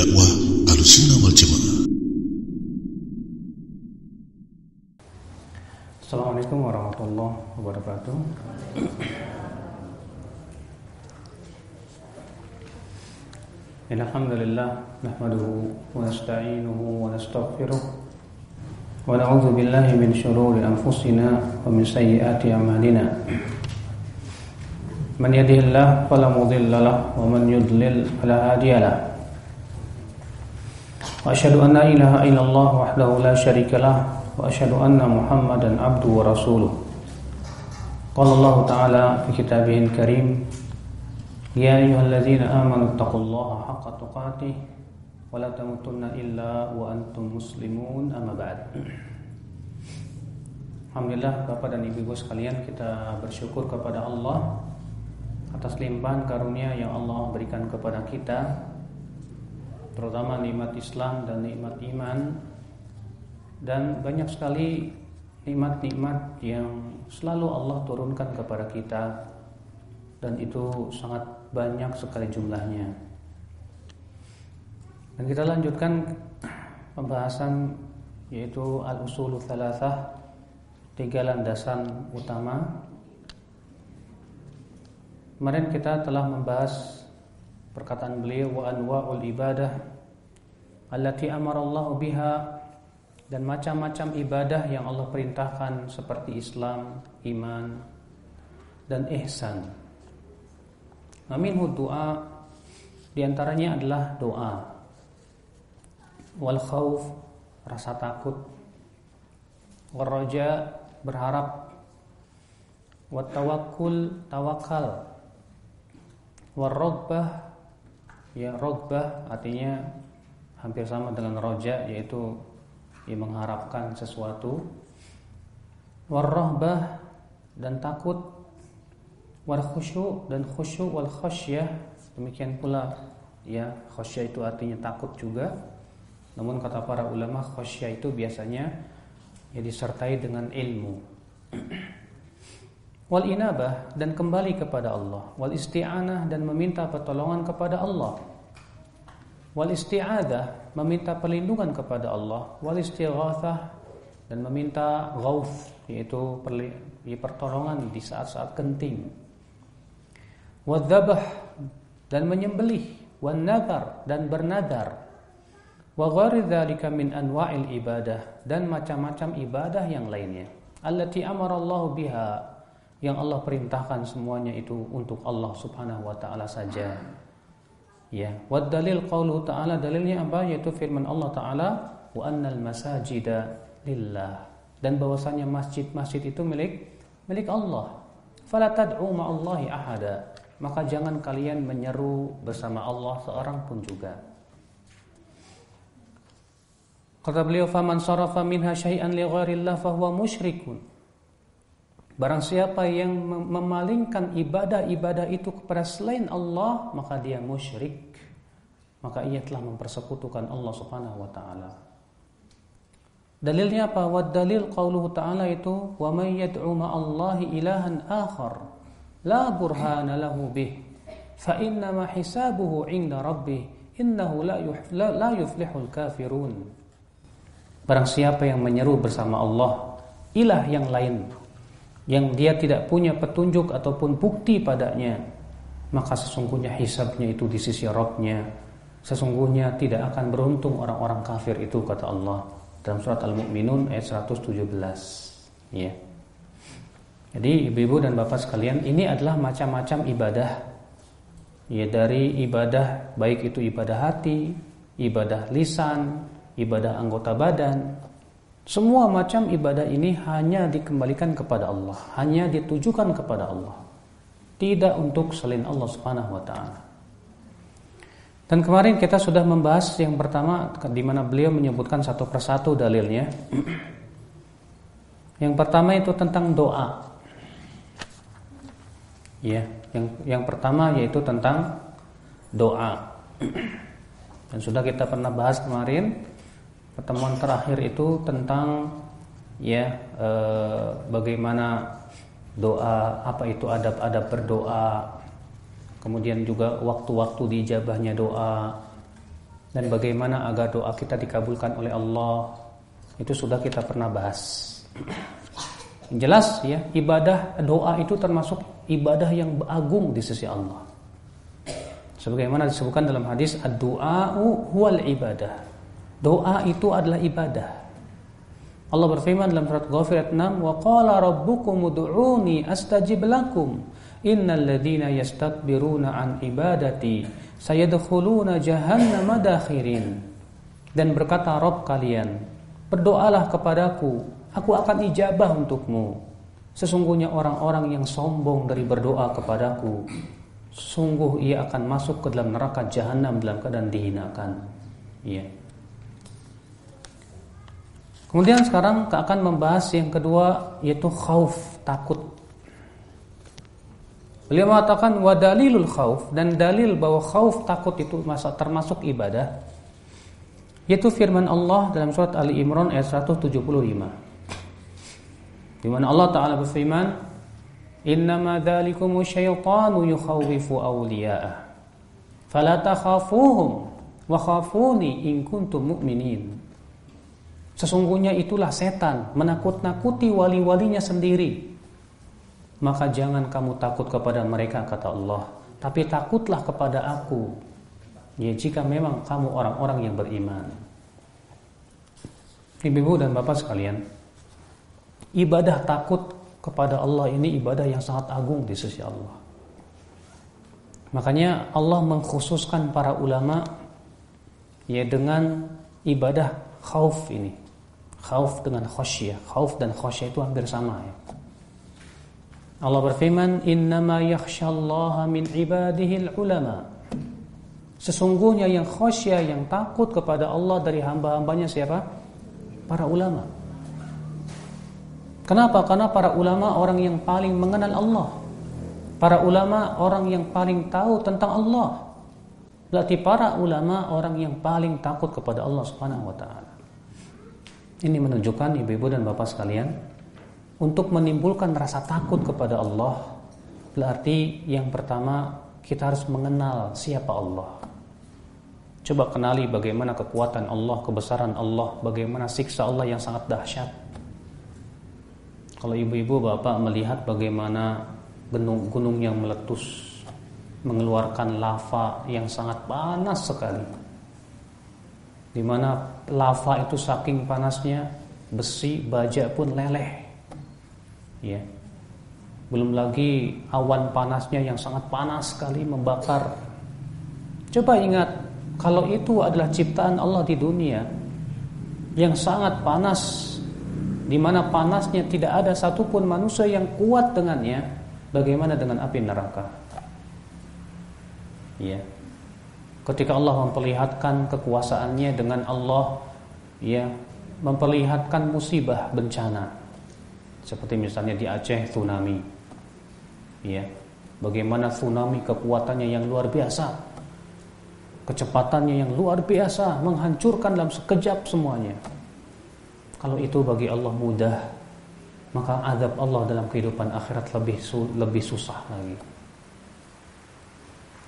dakwah Ahlussunnah wal Jamaah. Assalamualaikum warahmatullahi wabarakatuh. إن الحمد لله نحمده ونستعينه ونستغفره ونعوذ بالله من شرور أنفسنا ومن سيئات أعمالنا من يهده الله فلا مضل له ومن يضلل فلا هادي له وأشهد أن لا إله إلا الله وحده لا شريك له وأشهد أن محمدا عبده ورسوله قال الله تعالى في كتابه الكريم يا أيها الذين آمنوا اتقوا الله حق تقاته ولا تموتن إلا وأنتم مسلمون أما بعد Alhamdulillah Bapak dan Ibu sekalian kita bersyukur kepada Allah atas limpahan karunia yang Allah berikan kepada kita terutama nikmat Islam dan nikmat iman dan banyak sekali nikmat-nikmat yang selalu Allah turunkan kepada kita dan itu sangat banyak sekali jumlahnya. Dan kita lanjutkan pembahasan yaitu al-usul thalathah tiga landasan utama. Kemarin kita telah membahas perkataan beliau wa anwa'ul ibadah allati amarallahu biha dan macam-macam ibadah yang Allah perintahkan seperti Islam, iman, dan ihsan. Minhu doa di antaranya adalah doa. Wal khauf rasa takut. Wal raja berharap. Wat tawakkul tawakal. Wal ya rogbah artinya hampir sama dengan roja yaitu ia mengharapkan sesuatu. Wal rohbah dan takut. Wal khusyuk dan khusyuk wal khasyah demikian pula ya khasyah itu artinya takut juga. Namun kata para ulama khasyah itu biasanya ya disertai dengan ilmu wal inabah dan kembali kepada Allah. Wal isti'anah dan meminta pertolongan kepada Allah. Wal isti'adah meminta perlindungan kepada Allah. Wal istighatsah dan meminta ghauf yaitu pertolongan di saat-saat genting. Wadzabah dan menyembelih. Wan nadar dan bernadar wa ghairi dzalika min anwa'il ibadah dan macam-macam ibadah yang lainnya. Allati amara Allah biha yang Allah perintahkan semuanya itu untuk Allah Subhanahu wa taala saja. Ya. Wad dalil qaulu ta'ala dalilnya apa? Yaitu firman Allah taala wa annal masajida lillah. Dan bahwasanya masjid-masjid itu milik milik Allah. Fala tad'u ma'allahi ahada. Maka jangan kalian menyeru bersama Allah seorang pun juga. Kata beliau, "Faman sarafa minha syai'an li ghairillah fahuwa musyrikun." Barang siapa yang memalingkan ibadah-ibadah itu kepada selain Allah, maka dia musyrik. Maka ia telah mempersekutukan Allah Subhanahu wa taala. Dalilnya apa? Wa dalil qauluhu ta'ala itu, "Wa may yad'u ma'allahi ilahan akhar la burhana lahu bih fa innama hisabuhu 'inda rabbih innahu la, la, la yuflihul kafirun Barang siapa yang menyeru bersama Allah ilah yang lain yang dia tidak punya petunjuk ataupun bukti padanya maka sesungguhnya hisabnya itu di sisi Rabbnya sesungguhnya tidak akan beruntung orang-orang kafir itu kata Allah dalam surat Al-Mu'minun ayat 117 ya. Jadi ibu-ibu dan bapak sekalian ini adalah macam-macam ibadah. Ya dari ibadah baik itu ibadah hati ibadah lisan ibadah anggota badan semua macam ibadah ini hanya dikembalikan kepada Allah hanya ditujukan kepada Allah tidak untuk selain Allah Subhanahu wa taala dan kemarin kita sudah membahas yang pertama di mana beliau menyebutkan satu persatu dalilnya. Yang pertama itu tentang doa. Ya, yang yang pertama yaitu tentang doa. Dan sudah kita pernah bahas kemarin pertemuan terakhir itu tentang ya e, bagaimana doa, apa itu adab-adab berdoa, kemudian juga waktu-waktu diijabahnya doa, dan bagaimana agar doa kita dikabulkan oleh Allah itu sudah kita pernah bahas. Jelas ya, ibadah doa itu termasuk ibadah yang agung di sisi Allah. Sebagaimana disebutkan dalam hadis ad-du'a'u huwal ibadah. Doa itu adalah ibadah. Allah berfirman dalam surat Ghafir ayat 6, "Wa qala rabbukum ud'uni astajib lakum. Innal ladzina yastakbiruna an ibadati sayadkhuluna jahannama dakhirin." Dan berkata Rob kalian, "Berdoalah kepadaku, aku akan ijabah untukmu. Sesungguhnya orang-orang yang sombong dari berdoa kepadaku, sungguh ia akan masuk ke dalam neraka jahanam dalam keadaan dihinakan. Iya. Kemudian sekarang akan membahas yang kedua yaitu khauf, takut. Beliau mengatakan wadalilul khauf dan dalil bahwa khauf takut itu masa termasuk ibadah yaitu firman Allah dalam surat Ali Imran ayat 175. Di mana Allah Ta'ala berfirman, "Innama dzalikumu syaitanu yukhawwifu awliya'ah. Fala takhafuhum wa khafuni in kuntum mu'minin." Sesungguhnya itulah setan menakut-nakuti wali-walinya sendiri. Maka jangan kamu takut kepada mereka kata Allah, tapi takutlah kepada aku. Ya jika memang kamu orang-orang yang beriman. Ibu-ibu dan bapak sekalian, ibadah takut kepada Allah ini ibadah yang sangat agung di sisi Allah. Makanya Allah mengkhususkan para ulama ya dengan ibadah khauf ini. Khauf dengan khasyah. Khauf dan khasyah itu hampir sama ya. Allah berfirman, "Innama yakhsyallaha min ibadihi ulama." Sesungguhnya yang khasyah, yang takut kepada Allah dari hamba-hambanya siapa? Para ulama. Kenapa? Karena para ulama orang yang paling mengenal Allah. Para ulama orang yang paling tahu tentang Allah. Berarti para ulama orang yang paling takut kepada Allah Subhanahu wa taala. Ini menunjukkan ibu-ibu dan bapak sekalian untuk menimbulkan rasa takut kepada Allah berarti yang pertama kita harus mengenal siapa Allah. Coba kenali bagaimana kekuatan Allah, kebesaran Allah, bagaimana siksa Allah yang sangat dahsyat. Kalau ibu-ibu bapak melihat bagaimana gunung-gunung yang meletus mengeluarkan lava yang sangat panas sekali. Di mana lava itu saking panasnya besi baja pun leleh. Ya. Belum lagi awan panasnya yang sangat panas sekali membakar. Coba ingat kalau itu adalah ciptaan Allah di dunia yang sangat panas di mana panasnya tidak ada satupun manusia yang kuat dengannya, bagaimana dengan api neraka? Ya. Ketika Allah memperlihatkan kekuasaannya dengan Allah ya memperlihatkan musibah bencana. Seperti misalnya di Aceh tsunami. Ya. Bagaimana tsunami kekuatannya yang luar biasa. Kecepatannya yang luar biasa menghancurkan dalam sekejap semuanya. Kalau itu bagi Allah mudah, maka azab Allah dalam kehidupan akhirat lebih lebih susah lagi.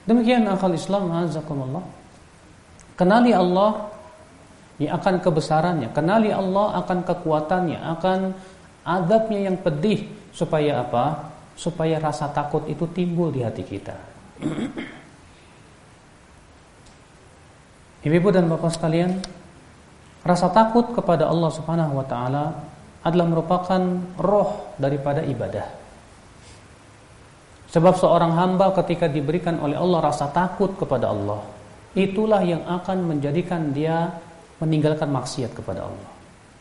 Demikian akal Islam azakumullah. Kenali Allah ya akan kebesarannya, kenali Allah akan kekuatannya, akan azabnya yang pedih supaya apa? Supaya rasa takut itu timbul di hati kita. Ibu-ibu dan bapak sekalian, Rasa takut kepada Allah Subhanahu wa taala adalah merupakan roh daripada ibadah. Sebab seorang hamba ketika diberikan oleh Allah rasa takut kepada Allah, itulah yang akan menjadikan dia meninggalkan maksiat kepada Allah.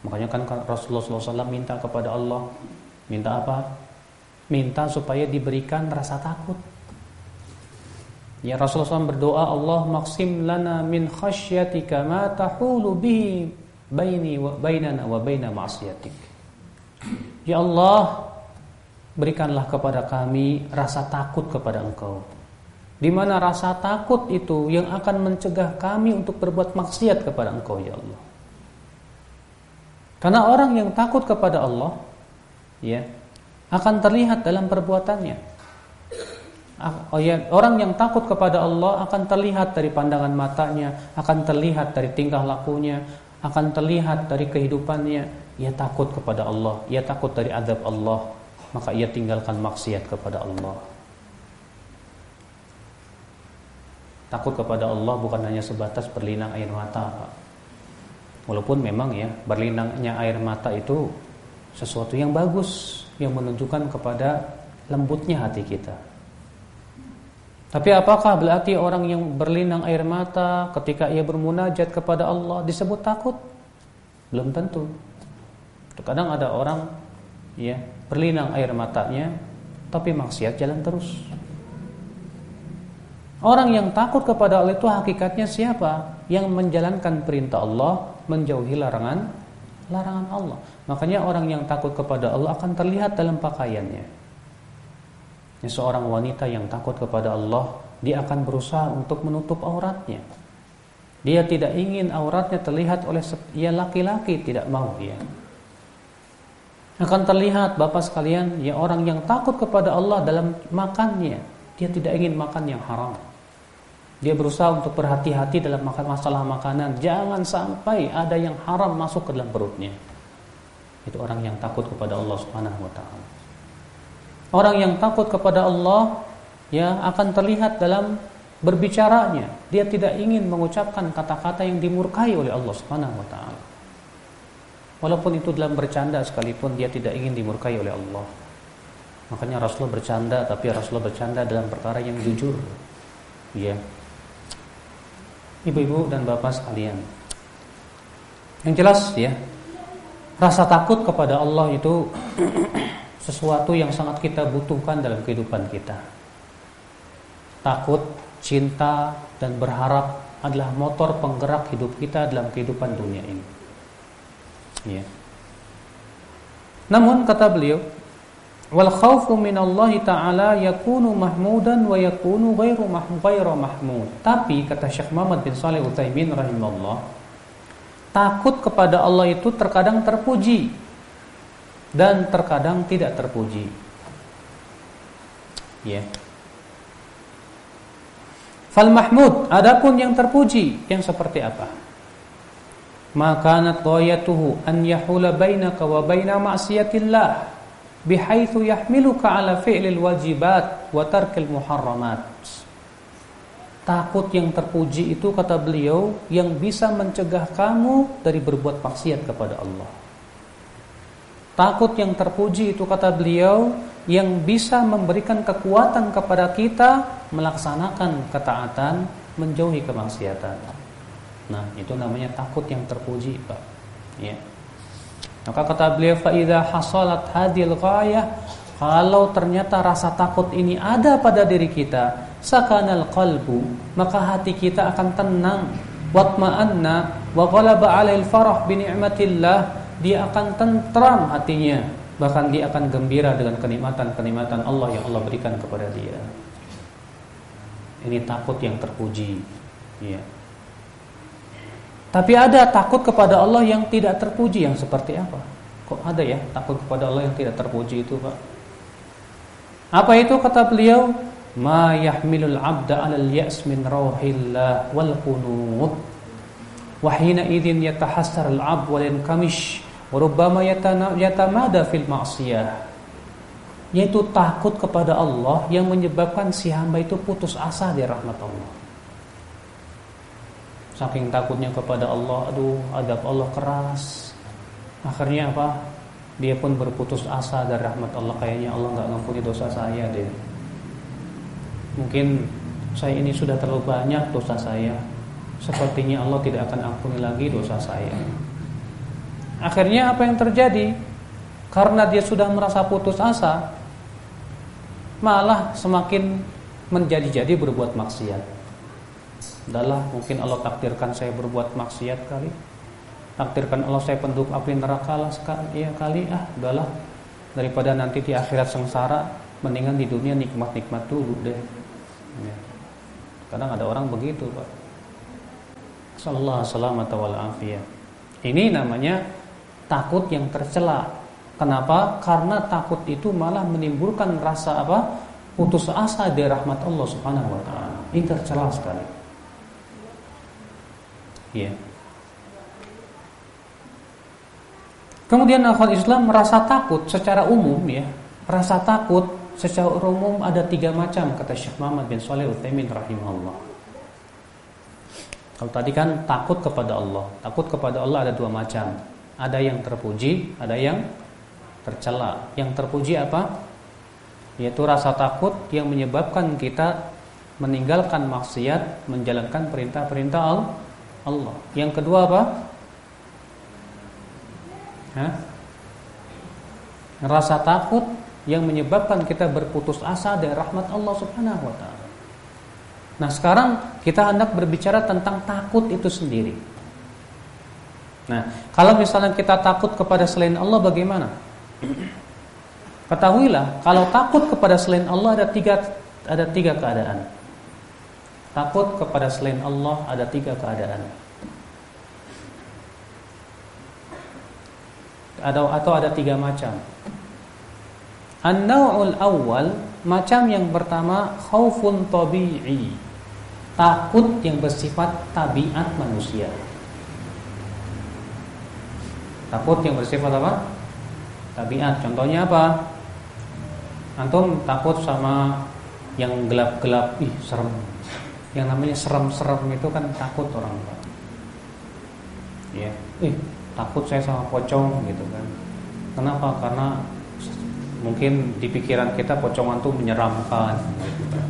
Makanya kan Rasulullah SAW minta kepada Allah, minta apa? Minta supaya diberikan rasa takut. Ya Rasulullah SAW berdoa Allah maksim lana min khasyatika ma tahulu bihi baini wa bainana wa baina ma'siyatik. Ya Allah berikanlah kepada kami rasa takut kepada Engkau. Di mana rasa takut itu yang akan mencegah kami untuk berbuat maksiat kepada Engkau ya Allah. Karena orang yang takut kepada Allah ya akan terlihat dalam perbuatannya oh ya, orang yang takut kepada Allah akan terlihat dari pandangan matanya, akan terlihat dari tingkah lakunya, akan terlihat dari kehidupannya. Ia takut kepada Allah, ia takut dari azab Allah, maka ia tinggalkan maksiat kepada Allah. Takut kepada Allah bukan hanya sebatas berlinang air mata, Pak. Walaupun memang ya berlinangnya air mata itu sesuatu yang bagus yang menunjukkan kepada lembutnya hati kita. Tapi apakah berarti orang yang berlinang air mata ketika ia bermunajat kepada Allah disebut takut? Belum tentu. Terkadang ada orang ya berlinang air matanya tapi maksiat jalan terus. Orang yang takut kepada Allah itu hakikatnya siapa? Yang menjalankan perintah Allah, menjauhi larangan larangan Allah. Makanya orang yang takut kepada Allah akan terlihat dalam pakaiannya. Ya, seorang wanita yang takut kepada Allah, dia akan berusaha untuk menutup auratnya. Dia tidak ingin auratnya terlihat oleh ya laki-laki tidak mau dia. Akan terlihat Bapak sekalian, ya orang yang takut kepada Allah dalam makannya, dia tidak ingin makan yang haram. Dia berusaha untuk berhati-hati dalam makan masalah makanan. Jangan sampai ada yang haram masuk ke dalam perutnya. Itu orang yang takut kepada Allah Subhanahu wa taala. Orang yang takut kepada Allah ya akan terlihat dalam berbicaranya. Dia tidak ingin mengucapkan kata-kata yang dimurkai oleh Allah Subhanahu wa taala. Walaupun itu dalam bercanda sekalipun dia tidak ingin dimurkai oleh Allah. Makanya Rasulullah bercanda tapi Rasulullah bercanda dalam perkara yang jujur. Ya. Ibu-ibu dan bapak sekalian. Yang jelas ya, rasa takut kepada Allah itu sesuatu yang sangat kita butuhkan dalam kehidupan kita. Takut, cinta, dan berharap adalah motor penggerak hidup kita dalam kehidupan dunia ini. Ya. Namun kata beliau, wal khawfu min Allah taala yakunu mahmudan wa yakunu ghairu ghairu mahmud. Tapi kata Syekh Muhammad bin Shalih Utsaimin rahimahullah, takut kepada Allah itu terkadang terpuji dan terkadang tidak terpuji. Ya. Fal mahmud, adapun yang terpuji yang seperti apa? Maka ghayatuhu an yahula bainaka wa baina ma'siyatillah bihaitsu yahmiluka ala fi'lil wajibat wa tarkil muharramat. Takut yang terpuji itu kata beliau yang bisa mencegah kamu dari berbuat maksiat kepada Allah. Takut yang terpuji itu kata beliau yang bisa memberikan kekuatan kepada kita melaksanakan ketaatan, menjauhi kemaksiatan. Nah, itu namanya takut yang terpuji, Pak. Ya. Maka kata beliau fa idza hasalat hadil ghayah kalau ternyata rasa takut ini ada pada diri kita, sakanal qalbu, maka hati kita akan tenang, watma'anna wa ghalaba 'alail farah bi ni'matillah. Dia akan tentram hatinya. Bahkan dia akan gembira dengan kenikmatan-kenikmatan Allah yang Allah berikan kepada dia. Ini takut yang terpuji. Ya tapi ada takut kepada Allah yang tidak terpuji. Yang seperti apa? Kok ada ya takut kepada Allah yang tidak terpuji itu Pak? Apa itu kata beliau? Ma yahmilul abda 'alal ya's min rauhillah wal qunut. Wa hina idzin yatahassar al-'abd wal yankamish Rubbama yatamada fil ma'siyah. Yaitu takut kepada Allah yang menyebabkan si hamba itu putus asa dari rahmat Allah. Saking takutnya kepada Allah, aduh, adab Allah keras. Akhirnya apa? Dia pun berputus asa dari rahmat Allah. Kayaknya Allah nggak ngampuni dosa saya deh. Mungkin saya ini sudah terlalu banyak dosa saya. Sepertinya Allah tidak akan ampuni lagi dosa saya. Akhirnya apa yang terjadi? Karena dia sudah merasa putus asa, malah semakin menjadi-jadi berbuat maksiat. Adalah mungkin Allah takdirkan saya berbuat maksiat kali. Takdirkan Allah saya penduduk api neraka lah sekali, ya kali ah, udahlah daripada nanti di akhirat sengsara, mendingan di dunia nikmat-nikmat dulu deh. Ya. Kadang ada orang begitu, Pak. Wasallam Ini namanya takut yang tercela. Kenapa? Karena takut itu malah menimbulkan rasa apa? putus asa dari rahmat Allah Subhanahu wa taala. Ini tercela sekali. Ya. Kemudian akhwat Islam merasa takut secara umum ya. Rasa takut secara umum ada tiga macam kata Syekh Muhammad bin Shalih Utsaimin rahimahullah. Kalau tadi kan takut kepada Allah. Takut kepada Allah ada dua macam. Ada yang terpuji, ada yang tercela. Yang terpuji apa? Yaitu rasa takut yang menyebabkan kita meninggalkan maksiat, menjalankan perintah-perintah Allah. Yang kedua apa? Hah? Rasa takut yang menyebabkan kita berputus asa dari rahmat Allah Subhanahu wa taala. Nah, sekarang kita hendak berbicara tentang takut itu sendiri. Nah, kalau misalnya kita takut kepada selain Allah bagaimana? Ketahuilah, kalau takut kepada selain Allah ada tiga ada tiga keadaan. Takut kepada selain Allah ada tiga keadaan. Ada atau ada tiga macam. An-naw'ul awal, macam yang pertama khaufun tabi'i. Takut yang bersifat tabiat manusia. Takut yang bersifat apa? Tabiat. Contohnya apa? Antum takut sama yang gelap-gelap, ih serem. Yang namanya serem-serem itu kan takut orang tua. Ya, ih takut saya sama pocong gitu kan. Kenapa? Karena mungkin di pikiran kita pocongan tuh menyeramkan. Gitu kan.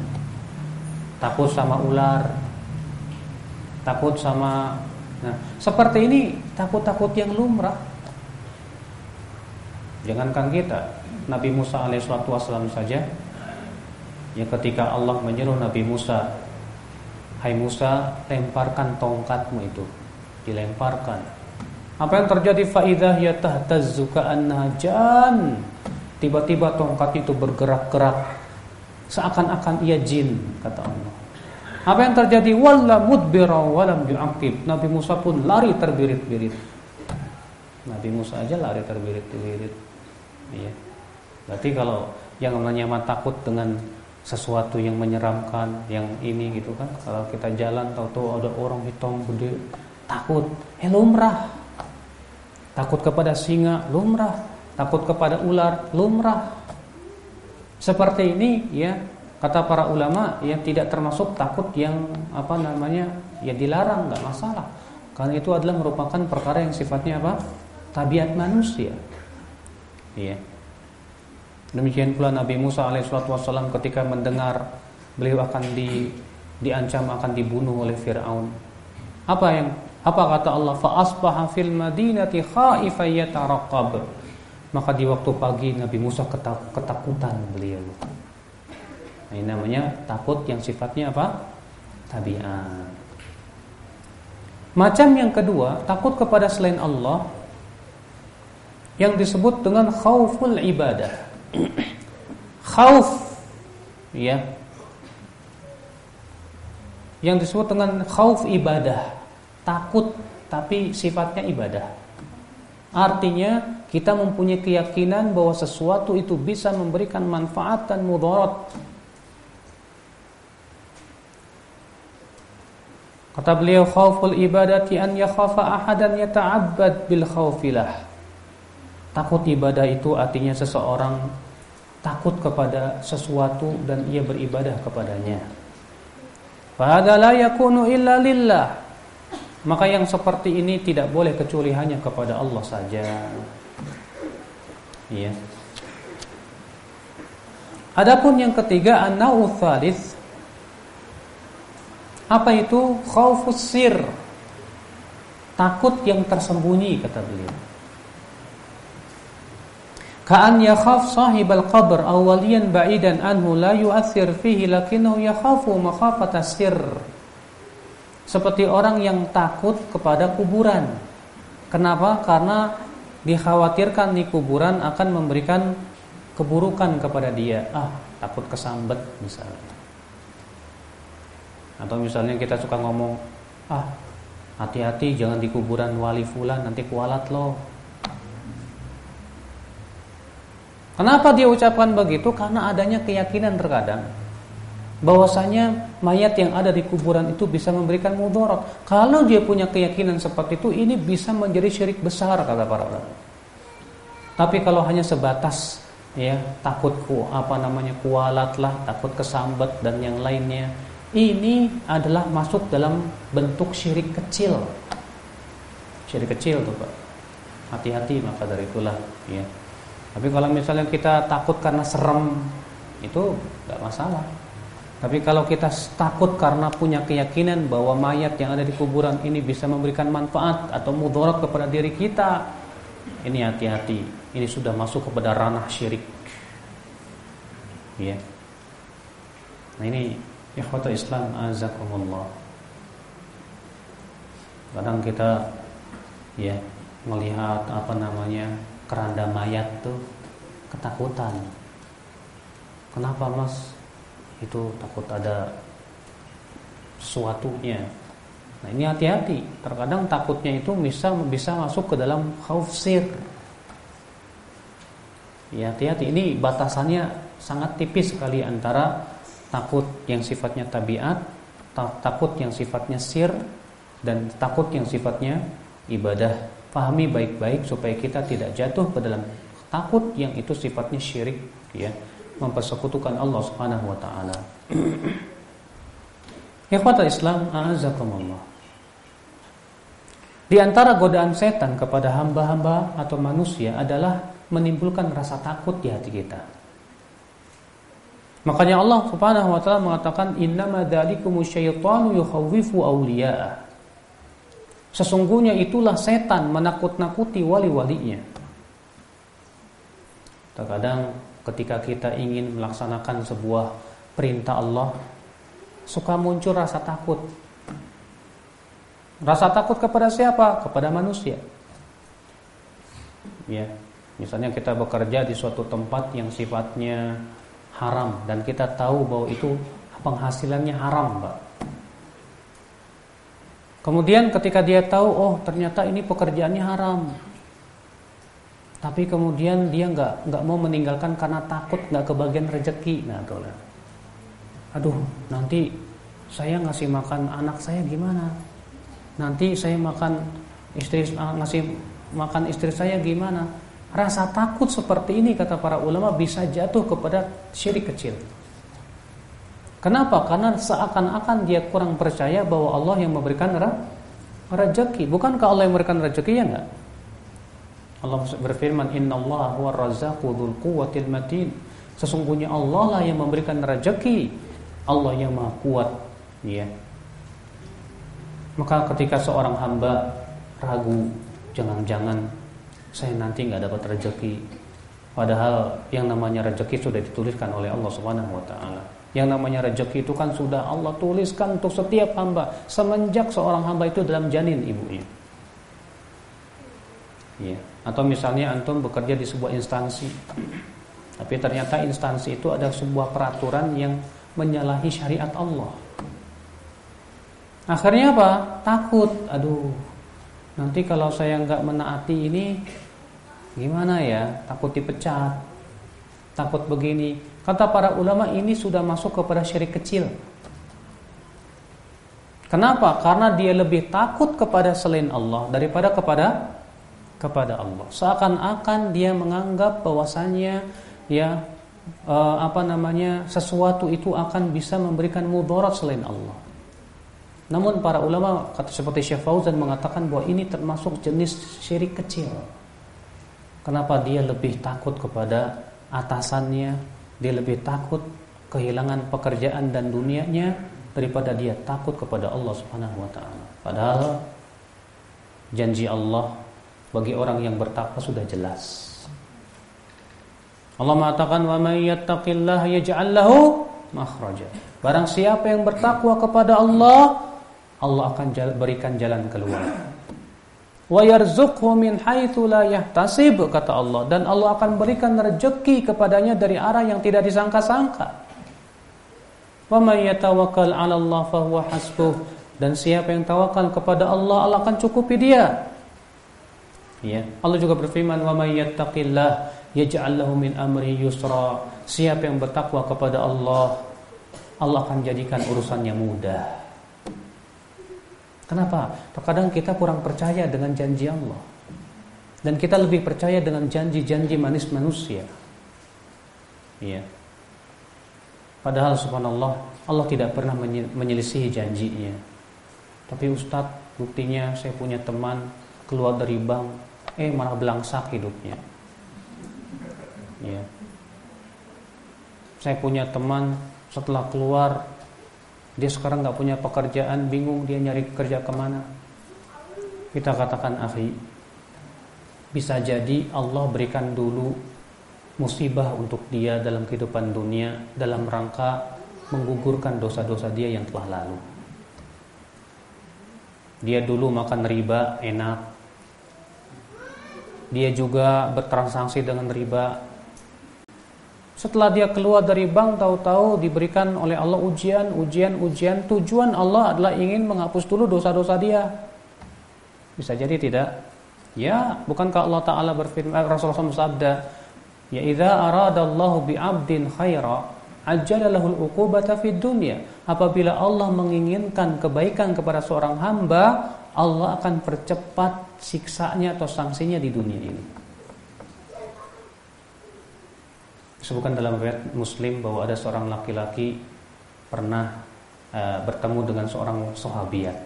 Takut sama ular, takut sama, nah seperti ini takut-takut yang lumrah. Jangankan kita, Nabi Musa alaihissalam saja ya ketika Allah menyuruh Nabi Musa Hai Musa lemparkan tongkatmu itu. Dilemparkan. Apa yang terjadi? Faidah ya tahtazzu ka'annaha jan. Tiba-tiba tongkat itu bergerak-gerak. Seakan-akan ia jin kata Allah. Apa yang terjadi? Walla mudbira walam yu'aqib. Nabi Musa pun lari terbirit-birit. Nabi Musa aja lari terbirit-birit. Iya. Berarti kalau yang namanya takut dengan sesuatu yang menyeramkan, yang ini gitu kan. Kalau kita jalan tahu-tahu ada orang hitam gede, takut. Eh lumrah. Takut kepada singa, lumrah. Takut kepada ular, lumrah. Seperti ini ya, kata para ulama ya tidak termasuk takut yang apa namanya ya dilarang nggak masalah. Karena itu adalah merupakan perkara yang sifatnya apa? Tabiat manusia. Iya. Demikian pula Nabi Musa alaihissalam ketika mendengar beliau akan di diancam akan dibunuh oleh Firaun. Apa yang apa kata Allah? Fa asbaha fil madinati khaifan yatarqab. Maka di waktu pagi Nabi Musa ketakutan beliau. Nah, ini namanya takut yang sifatnya apa? Tabiat. Macam yang kedua, takut kepada selain Allah yang disebut dengan khauful ibadah. Khauf ya. Yang disebut dengan khauf ibadah, takut tapi sifatnya ibadah. Artinya kita mempunyai keyakinan bahwa sesuatu itu bisa memberikan manfaat dan mudarat. Kata beliau khauful ibadati an yakhafa ahadan yata'abbad bil khaufilah. Takut ibadah itu artinya seseorang takut kepada sesuatu dan ia beribadah kepadanya. Yakunu. Maka yang seperti ini tidak boleh kecuali hanya kepada Allah saja. Iya. Adapun yang ketiga an-nau'u Apa itu khaufus sir? Takut yang tersembunyi kata beliau. Ka'an yakhaf sahibal qabr aw waliyan ba'idan anhu la yu'athir fihi lakinnahu yakhafu makhafata sir. Seperti orang yang takut kepada kuburan. Kenapa? Karena dikhawatirkan di kuburan akan memberikan keburukan kepada dia. Ah, takut kesambet misalnya. Atau misalnya kita suka ngomong, ah, hati-hati jangan di kuburan wali fulan nanti kualat loh Kenapa dia ucapkan begitu? Karena adanya keyakinan terkadang bahwasanya mayat yang ada di kuburan itu bisa memberikan mudarat. Kalau dia punya keyakinan seperti itu, ini bisa menjadi syirik besar kata para ulama. Tapi kalau hanya sebatas ya takut ku apa namanya kualat lah, takut kesambat dan yang lainnya, ini adalah masuk dalam bentuk syirik kecil. Syirik kecil tuh pak. Hati-hati maka dari itulah ya. Tapi kalau misalnya kita takut karena serem itu nggak masalah. Tapi kalau kita takut karena punya keyakinan bahwa mayat yang ada di kuburan ini bisa memberikan manfaat atau mudarat kepada diri kita, ini hati-hati. Ini sudah masuk kepada ranah syirik. Ya. Nah ini ikhwata Islam azakumullah. Kadang kita ya melihat apa namanya keranda mayat tuh ketakutan. Kenapa mas? Itu takut ada sesuatunya. Nah ini hati-hati. Terkadang takutnya itu bisa bisa masuk ke dalam khaufsir. Ya hati-hati. Ini batasannya sangat tipis sekali antara takut yang sifatnya tabiat, takut yang sifatnya sir, dan takut yang sifatnya ibadah Pahami baik-baik supaya kita tidak jatuh ke dalam takut yang itu sifatnya syirik ya, mempersekutukan Allah Subhanahu wa taala. Ikhwatul Islam, a'azakumullah. Di antara godaan setan kepada hamba-hamba atau manusia adalah menimbulkan rasa takut di hati kita. Makanya Allah Subhanahu wa taala mengatakan innama dzalikumus syaitanu yukhawwifu. Sesungguhnya itulah setan menakut-nakuti wali-walinya. Terkadang ketika kita ingin melaksanakan sebuah perintah Allah, suka muncul rasa takut. Rasa takut kepada siapa? Kepada manusia. Ya, misalnya kita bekerja di suatu tempat yang sifatnya haram dan kita tahu bahwa itu penghasilannya haram, Mbak. Kemudian ketika dia tahu, oh ternyata ini pekerjaannya haram, tapi kemudian dia nggak nggak mau meninggalkan karena takut nggak kebagian rezeki. Nah, tuh Aduh, nanti saya ngasih makan anak saya gimana? Nanti saya makan istri ah, ngasih makan istri saya gimana? Rasa takut seperti ini kata para ulama bisa jatuh kepada syirik kecil. Kenapa? Karena seakan-akan dia kurang percaya bahwa Allah yang memberikan rezeki. Bukankah Allah yang memberikan rezeki ya enggak? Allah berfirman, "Inna Allah huwa razzaqu dzul quwwatil matin." Sesungguhnya Allah lah yang memberikan rezeki. Allah yang Maha Kuat, ya. Maka ketika seorang hamba ragu, jangan-jangan saya nanti nggak dapat rezeki. Padahal yang namanya rezeki sudah dituliskan oleh Allah Subhanahu wa taala. Yang namanya rezeki itu kan sudah Allah tuliskan untuk setiap hamba semenjak seorang hamba itu dalam janin ibunya. Ya. Atau misalnya antum bekerja di sebuah instansi, tapi ternyata instansi itu ada sebuah peraturan yang menyalahi syariat Allah. Akhirnya apa? Takut. Aduh, nanti kalau saya nggak menaati ini, gimana ya? Takut dipecat, takut begini. Kata para ulama ini sudah masuk kepada syirik kecil. Kenapa? Karena dia lebih takut kepada selain Allah daripada kepada kepada Allah. Seakan-akan dia menganggap bahwasannya ya eh, apa namanya sesuatu itu akan bisa memberikan mudarat selain Allah. Namun para ulama kata seperti Syekh Fauzan mengatakan bahwa ini termasuk jenis syirik kecil. Kenapa dia lebih takut kepada atasannya, dia lebih takut kehilangan pekerjaan dan dunianya daripada dia takut kepada Allah Subhanahu wa taala. Padahal janji Allah bagi orang yang bertakwa sudah jelas. Allah mengatakan wa may yattaqillaha yaj'al lahu makhraja. Barang siapa yang bertakwa kepada Allah, Allah akan berikan jalan keluar wa yarzuqhu min haitsu la yahtasib kata Allah dan Allah akan berikan rezeki kepadanya dari arah yang tidak disangka-sangka. Wa may yatawakkal 'ala Allah fahuwa hasbuh dan siapa yang tawakal kepada Allah Allah akan cukupi dia. Ya, Allah juga berfirman wa may yattaqillah yaj'al lahu min amri yusra. Siapa yang bertakwa kepada Allah, Allah akan jadikan urusannya mudah. Kenapa? Terkadang kita kurang percaya dengan janji Allah. Dan kita lebih percaya dengan janji-janji manis manusia. Iya. Padahal subhanallah Allah tidak pernah menyelisihi janjinya. Tapi Ustadz buktinya saya punya teman keluar dari bank, eh malah belangsak hidupnya. Ya. Saya punya teman setelah keluar dia sekarang nggak punya pekerjaan, bingung dia nyari kerja ke mana. Kita katakan akhi, bisa jadi Allah berikan dulu musibah untuk dia dalam kehidupan dunia dalam rangka menggugurkan dosa-dosa dia yang telah lalu. Dia dulu makan riba enak. Dia juga bertransaksi dengan riba. Setelah dia keluar dari bank tahu-tahu diberikan oleh Allah ujian, ujian, ujian. Tujuan Allah adalah ingin menghapus dulu dosa-dosa dia. Bisa jadi tidak? Ya, bukankah Allah Taala berfirman Rasulullah SAW bersabda, "Ya idza aradallahu bi 'abdin khaira, ajalalahul uqubata fid dunya. Apabila Allah menginginkan kebaikan kepada seorang hamba, Allah akan percepat siksanya atau sanksinya di dunia ini. Disebutkan dalam riwayat Muslim bahwa ada seorang laki-laki pernah uh, bertemu dengan seorang sahabiat.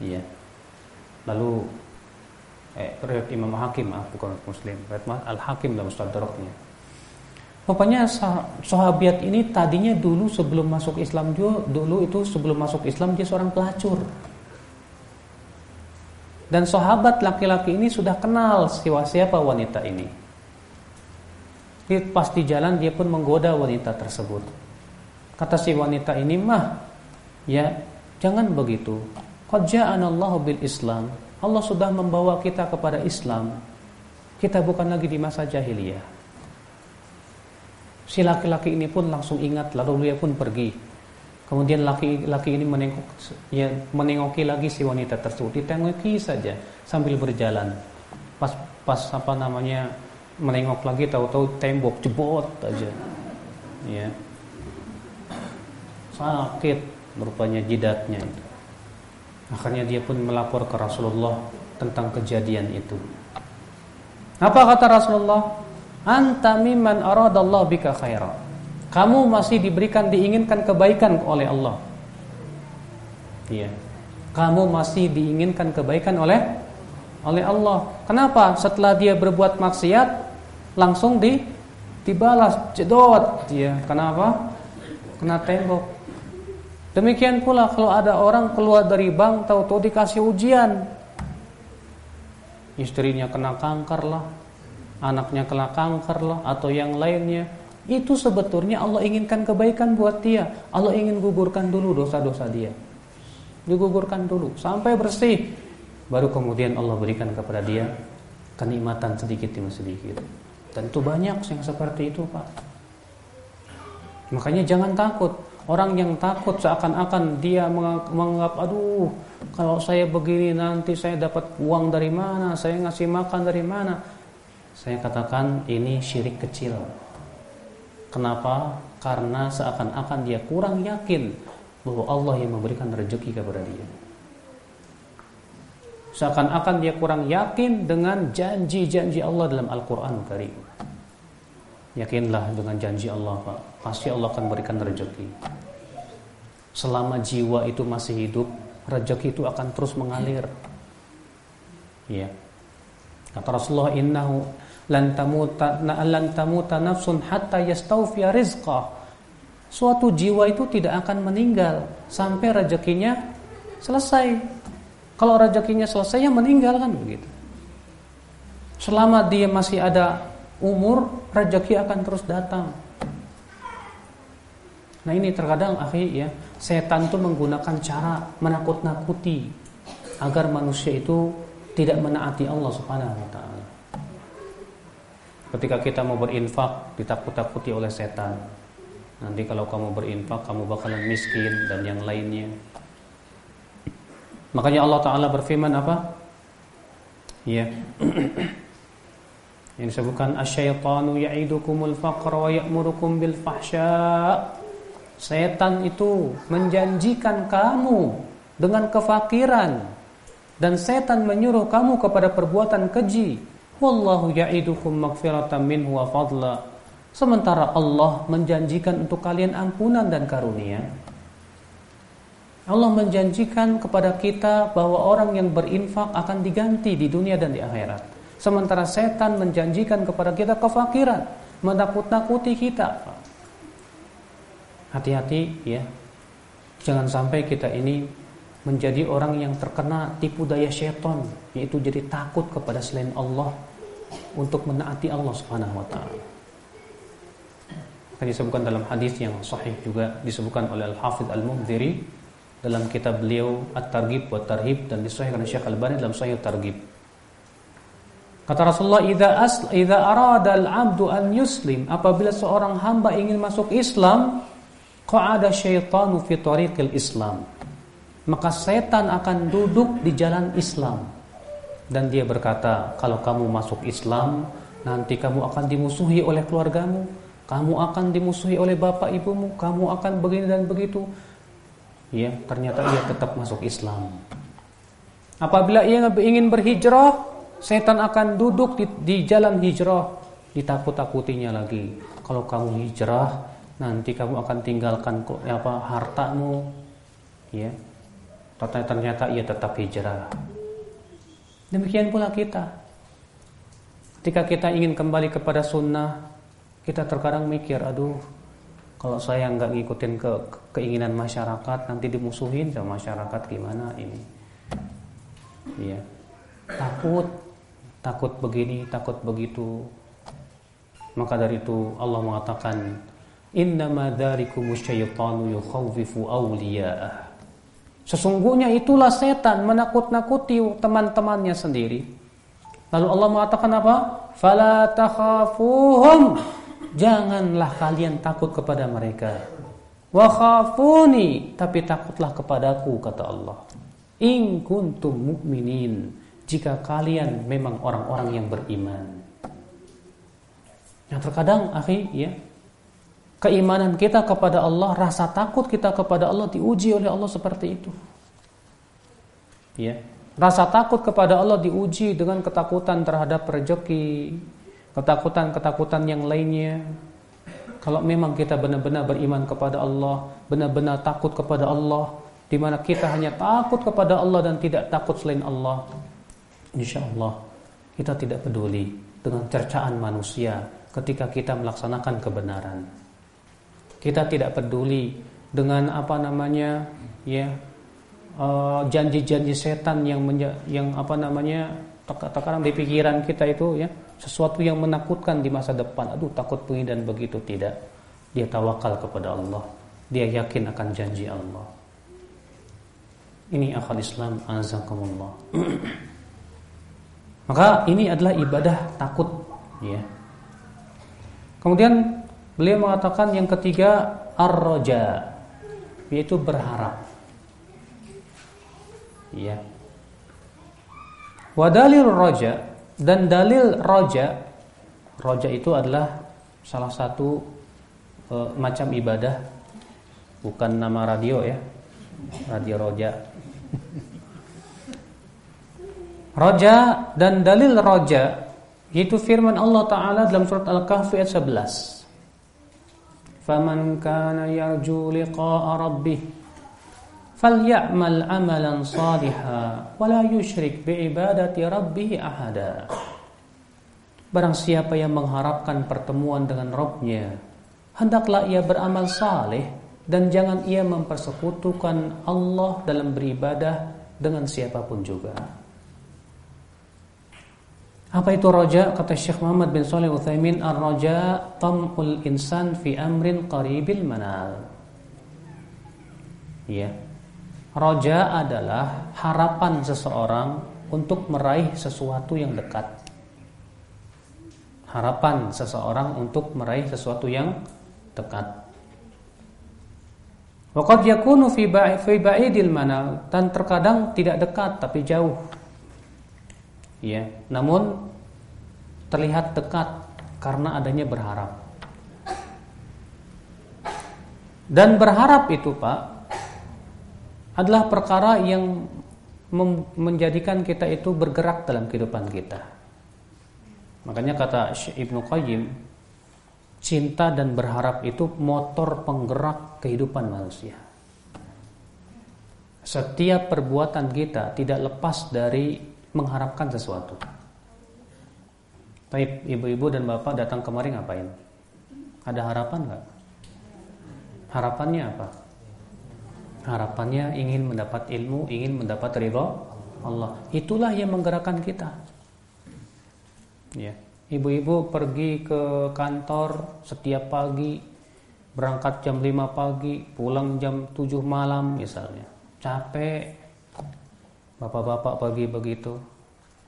Iya. Lalu eh riwayat Imam Hakim, ah, bukan Muslim, riwayat Al Hakim dalam Mustadraknya Pokoknya sahabat ini tadinya dulu sebelum masuk Islam juga dulu itu sebelum masuk Islam dia seorang pelacur. Dan sahabat laki-laki ini sudah kenal siapa wanita ini. Di pas di jalan dia pun menggoda wanita tersebut. Kata si wanita ini mah, ya jangan begitu. Qad ja'anallahu bil Islam. Allah sudah membawa kita kepada Islam. Kita bukan lagi di masa jahiliyah. Si laki-laki ini pun langsung ingat lalu dia pun pergi. Kemudian laki-laki ini menengok, ya, menengoki lagi si wanita tersebut, ditengoki saja sambil berjalan. Pas pas apa namanya menengok lagi tahu-tahu tembok jebot aja. Ya. Sakit rupanya jidatnya itu. Akhirnya dia pun melapor ke Rasulullah tentang kejadian itu. Apa kata Rasulullah? anta mimman aradallahu bika khaira. Kamu masih diberikan diinginkan kebaikan oleh Allah. Iya. Kamu masih diinginkan kebaikan oleh oleh Allah. Kenapa? Setelah dia berbuat maksiat langsung di dibalas jedot dia. Kenapa? Kena tembok. Demikian pula kalau ada orang keluar dari bank tahu-tahu dikasih ujian. Istrinya kena kanker lah, anaknya kena kanker loh atau yang lainnya itu sebetulnya Allah inginkan kebaikan buat dia Allah ingin gugurkan dulu dosa-dosa dia digugurkan dulu sampai bersih baru kemudian Allah berikan kepada dia kenikmatan sedikit demi sedikit dan itu banyak yang seperti itu Pak makanya jangan takut orang yang takut seakan-akan dia menganggap aduh kalau saya begini nanti saya dapat uang dari mana saya ngasih makan dari mana saya katakan ini syirik kecil. Kenapa? Karena seakan-akan dia kurang yakin bahwa Allah yang memberikan rezeki kepada dia. Seakan-akan dia kurang yakin dengan janji-janji Allah dalam Al-Quran Karim. Yakinlah dengan janji Allah Pak. Pasti Allah akan berikan rezeki. Selama jiwa itu masih hidup, rezeki itu akan terus mengalir. Ya. Kata Rasulullah innahu lan tamuta lan tamuta nafsun hatta yastawfiya rizqah. Suatu jiwa itu tidak akan meninggal sampai rezekinya selesai. Kalau rezekinya selesai ya meninggal kan begitu. Selama dia masih ada umur, rezeki akan terus datang. Nah ini terkadang akhi ya, setan itu menggunakan cara menakut-nakuti agar manusia itu tidak menaati Allah Subhanahu wa taala. Ketika kita mau berinfak ditakut-takuti oleh setan. Nanti kalau kamu berinfak kamu bakalan miskin dan yang lainnya. Makanya Allah taala berfirman apa? Ya. Yang disebutkan asyaitanu ya'idukumul faqra wa ya'murukum bil fahsya. Setan itu menjanjikan kamu dengan kefakiran dan setan menyuruh kamu kepada perbuatan keji. Wallahu ya'idukum maghfiratan minhu wa fadla. Sementara Allah menjanjikan untuk kalian ampunan dan karunia. Allah menjanjikan kepada kita bahwa orang yang berinfak akan diganti di dunia dan di akhirat. Sementara setan menjanjikan kepada kita kefakiran, menakut-nakuti kita. Hati-hati ya. Jangan sampai kita ini menjadi orang yang terkena tipu daya setan, yaitu jadi takut kepada selain Allah untuk menaati Allah Subhanahu wa taala. Akan disebutkan dalam hadis yang sahih juga disebutkan oleh Al-Hafidz Al-Munziri dalam kitab beliau At-Targhib wa Tarhib dan disahihkan oleh Syekh Al-Albani dalam Sahih Targhib. Kata Rasulullah, "Idza as idza arada al-'abdu an yuslim," apabila seorang hamba ingin masuk Islam, qa'ada syaitanu fi tariqil Islam. Maka setan akan duduk di jalan Islam. Dan dia berkata, "Kalau kamu masuk Islam, nanti kamu akan dimusuhi oleh keluargamu, kamu akan dimusuhi oleh bapak ibumu, kamu akan begini dan begitu." Ya ternyata ia tetap masuk Islam. Apabila ia ingin berhijrah, setan akan duduk di, di jalan hijrah, ditakut-takutinya lagi. Kalau kamu hijrah, nanti kamu akan tinggalkan apa hartamu, ya. Ternyata ia tetap hijrah. Demikian pula kita. Ketika kita ingin kembali kepada sunnah, kita terkadang mikir, aduh, kalau saya nggak ngikutin ke keinginan masyarakat nanti dimusuhin sama masyarakat gimana ini? Iya. Takut. Takut begini takut begitu. Maka dari itu Allah mengatakan innama dzalikumus syaitanu yukhawwifu awliya'ah sesungguhnya itulah setan menakut-nakuti teman-temannya sendiri. Lalu Allah mengatakan apa? Fala takhafuhum Janganlah kalian takut kepada mereka. Wa khafuni, tapi takutlah kepadaku kata Allah. In kuntum mu'minin, jika kalian memang orang-orang yang beriman. Yang terkadang, akhi, ya, keimanan kita kepada Allah, rasa takut kita kepada Allah diuji oleh Allah seperti itu. Ya, rasa takut kepada Allah diuji dengan ketakutan terhadap rezeki, ketakutan-ketakutan yang lainnya. Kalau memang kita benar-benar beriman kepada Allah, benar-benar takut kepada Allah, di mana kita hanya takut kepada Allah dan tidak takut selain Allah, insya Allah kita tidak peduli dengan cercaan manusia ketika kita melaksanakan kebenaran. Kita tidak peduli dengan apa namanya, ya eh, janji-janji uh, setan yang yang apa namanya terkadang di pikiran kita itu ya sesuatu yang menakutkan di masa depan. Aduh takut begini dan begitu tidak. Dia tawakal kepada Allah. Dia yakin akan janji Allah. Ini akal Islam azakumullah. Maka ini adalah ibadah takut ya. Kemudian beliau mengatakan yang ketiga ar-raja yaitu berharap. Ya. Wadalil raja dan dalil roja, roja itu adalah salah satu e, macam ibadah, bukan nama radio ya, radio roja. roja dan dalil roja itu firman Allah Taala dalam surat Al-Kahfi ayat 11. Faman kana yarju liqa'a rabbih falyamal amalan saliha wala yusyrik biibadati rabbih ahada Barang siapa yang mengharapkan pertemuan dengan Rabbnya hendaklah ia beramal saleh dan jangan ia mempersekutukan Allah dalam beribadah dengan siapa pun juga. Apa itu roja? Kata Syekh Muhammad bin Saleh Utsaimin, ar-raja tamul insan fi amrin qaribil manal. Ya. Roja adalah harapan seseorang untuk meraih sesuatu yang dekat. Harapan seseorang untuk meraih sesuatu yang dekat. Waqad yakunu fi ba'idil manal dan terkadang tidak dekat tapi jauh. Ya, namun terlihat dekat karena adanya berharap. Dan berharap itu Pak adalah perkara yang menjadikan kita itu bergerak dalam kehidupan kita. Makanya kata Ibnu Qayyim, cinta dan berharap itu motor penggerak kehidupan manusia. Setiap perbuatan kita tidak lepas dari mengharapkan sesuatu. Tapi ibu-ibu dan bapak datang kemari ngapain? Ada harapan nggak? Harapannya apa? Harapannya ingin mendapat ilmu, ingin mendapat ridho Allah. Itulah yang menggerakkan kita. Ya. Ibu-ibu pergi ke kantor setiap pagi, berangkat jam 5 pagi, pulang jam 7 malam misalnya. Capek. Bapak-bapak pergi begitu.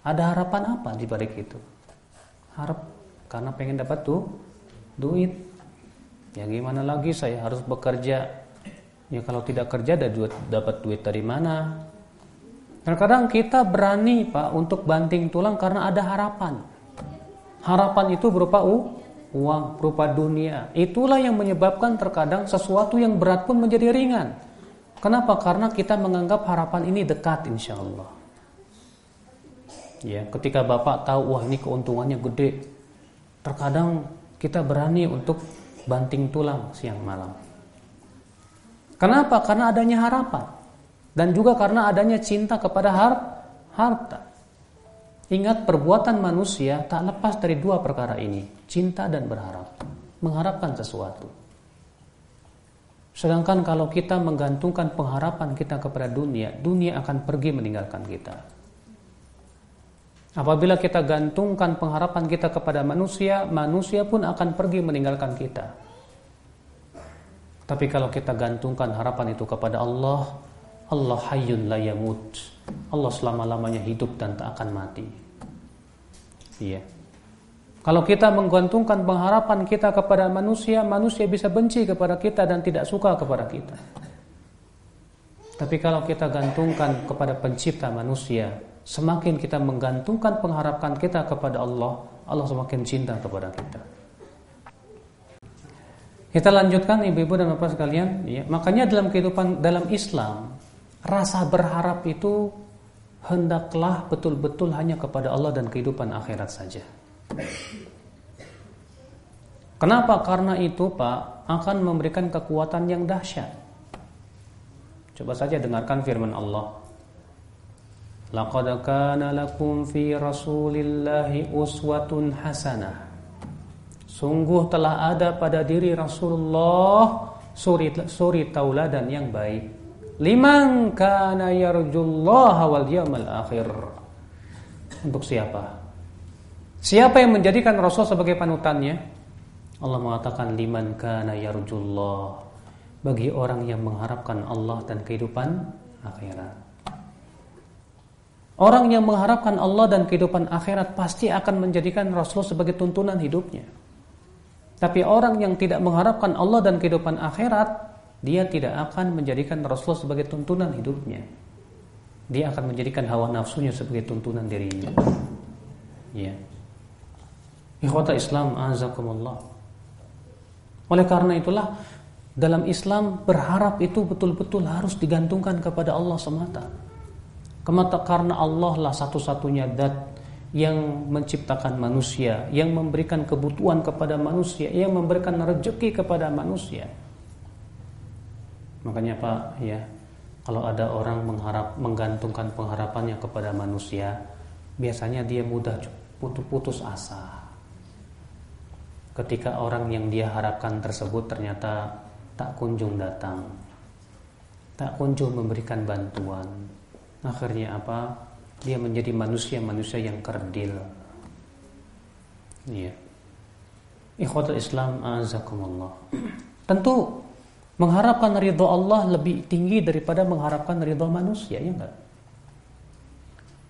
Ada harapan apa di balik itu? Harap karena pengen dapat tuh duit Ya gimana lagi saya harus bekerja. Ya kalau tidak kerja duit, dapat duit dari mana? Terkadang kita berani Pak untuk banting tulang karena ada harapan. Harapan itu berupa uang, berupa dunia. Itulah yang menyebabkan terkadang sesuatu yang berat pun menjadi ringan. Kenapa? Karena kita menganggap harapan ini dekat insya Allah. Ya, ketika Bapak tahu wah ini keuntungannya gede, terkadang kita berani untuk banting tulang siang malam. Kenapa? Karena adanya harapan dan juga karena adanya cinta kepada har harta. Ingat perbuatan manusia tak lepas dari dua perkara ini, cinta dan berharap, mengharapkan sesuatu. Sedangkan kalau kita menggantungkan pengharapan kita kepada dunia, dunia akan pergi meninggalkan kita. Apabila kita gantungkan pengharapan kita kepada manusia, manusia pun akan pergi meninggalkan kita. Tapi kalau kita gantungkan harapan itu kepada Allah, Allah hayyun la yamut. Allah selama-lamanya hidup dan tak akan mati. Iya. Kalau kita menggantungkan pengharapan kita kepada manusia, manusia bisa benci kepada kita dan tidak suka kepada kita. Tapi kalau kita gantungkan kepada pencipta manusia, Semakin kita menggantungkan pengharapan kita kepada Allah, Allah semakin cinta kepada kita. Kita lanjutkan ibu-ibu dan bapak sekalian, ya. Makanya dalam kehidupan dalam Islam, rasa berharap itu hendaklah betul-betul hanya kepada Allah dan kehidupan akhirat saja. Kenapa? Karena itu, Pak, akan memberikan kekuatan yang dahsyat. Coba saja dengarkan firman Allah. Laqad kana lakum fi Rasulillahi uswatun hasanah. Sungguh telah ada pada diri Rasulullah suri suri tauladan yang baik. Liman kana yarjullaha wal yawmal akhir. Untuk siapa? Siapa yang menjadikan Rasul sebagai panutannya? Allah mengatakan liman kana yarjullah. Bagi orang yang mengharapkan Allah dan kehidupan akhirat. Orang yang mengharapkan Allah dan kehidupan akhirat pasti akan menjadikan Rasul sebagai tuntunan hidupnya. Tapi orang yang tidak mengharapkan Allah dan kehidupan akhirat, dia tidak akan menjadikan Rasul sebagai tuntunan hidupnya. Dia akan menjadikan hawa nafsunya sebagai tuntunan dirinya. Ya. Ikhwata Islam azakumullah. Oleh karena itulah dalam Islam berharap itu betul-betul harus digantungkan kepada Allah semata. Kemata karena Allah lah satu-satunya dat yang menciptakan manusia, yang memberikan kebutuhan kepada manusia, yang memberikan rezeki kepada manusia. Makanya Pak, ya, kalau ada orang mengharap menggantungkan pengharapannya kepada manusia, biasanya dia mudah putus-putus asa. Ketika orang yang dia harapkan tersebut ternyata tak kunjung datang, tak kunjung memberikan bantuan, akhirnya apa dia menjadi manusia-manusia yang kerdil. Iya. Ikhwatul Islam azakumullah tentu mengharapkan ridho Allah lebih tinggi daripada mengharapkan ridho manusia ya enggak?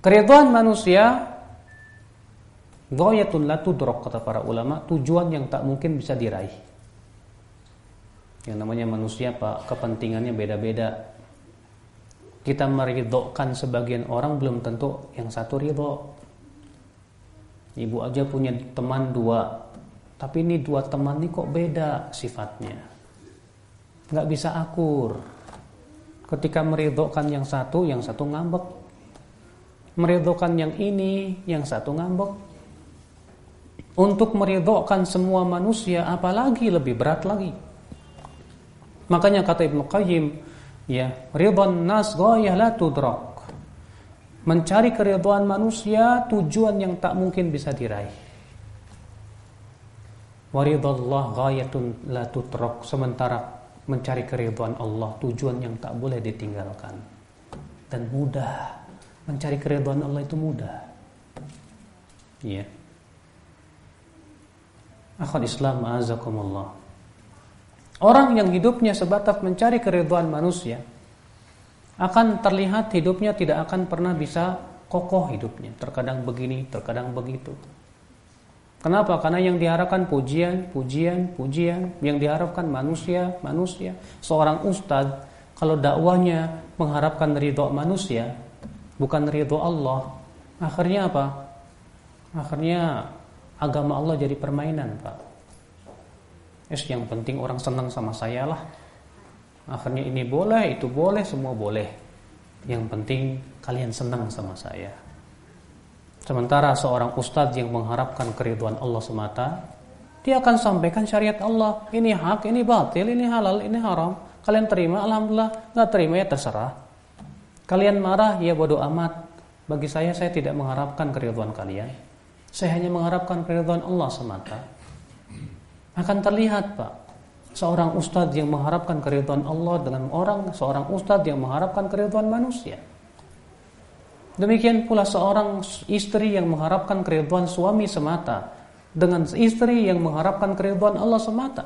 Keridhaan manusia Ghayatun la tudrok kata para ulama tujuan yang tak mungkin bisa diraih. Yang namanya manusia pak kepentingannya beda-beda kita meridhokan sebagian orang belum tentu yang satu ridho. Ibu aja punya teman dua, tapi ini dua teman ini kok beda sifatnya. Nggak bisa akur. Ketika meridhokan yang satu, yang satu ngambek. Meridhokan yang ini, yang satu ngambek. Untuk meridhokan semua manusia, apalagi lebih berat lagi. Makanya kata Ibnu Qayyim, ya, ridwan nas ghayah la tudrak. Mencari keridhaan manusia tujuan yang tak mungkin bisa diraih. Waridallah ghayatun la tutrak. Sementara mencari keridhaan Allah tujuan yang tak boleh ditinggalkan. Dan mudah. Mencari keridhaan Allah itu mudah. Iya. Akhul Islam azakumullah. Orang yang hidupnya sebatas mencari keridhaan manusia, akan terlihat hidupnya tidak akan pernah bisa kokoh hidupnya. Terkadang begini, terkadang begitu. Kenapa? Karena yang diharapkan pujian, pujian, pujian, yang diharapkan manusia, manusia. Seorang ustadz kalau dakwahnya mengharapkan ridho manusia, bukan ridho Allah, akhirnya apa? Akhirnya agama Allah jadi permainan, Pak. Es yang penting orang senang sama saya lah. Akhirnya ini boleh, itu boleh, semua boleh. Yang penting kalian senang sama saya. Sementara seorang ustadz yang mengharapkan keriduan Allah semata, dia akan sampaikan syariat Allah. Ini hak, ini batil, ini halal, ini haram. Kalian terima, alhamdulillah. Nggak terima ya terserah. Kalian marah, ya bodoh amat. Bagi saya, saya tidak mengharapkan keriduan kalian. Saya hanya mengharapkan keriduan Allah semata. Akan terlihat, Pak, seorang ustadz yang mengharapkan keridhaan Allah dengan orang seorang ustadz yang mengharapkan keridhaan manusia. Demikian pula seorang istri yang mengharapkan keridhaan suami semata dengan istri yang mengharapkan keridhaan Allah semata.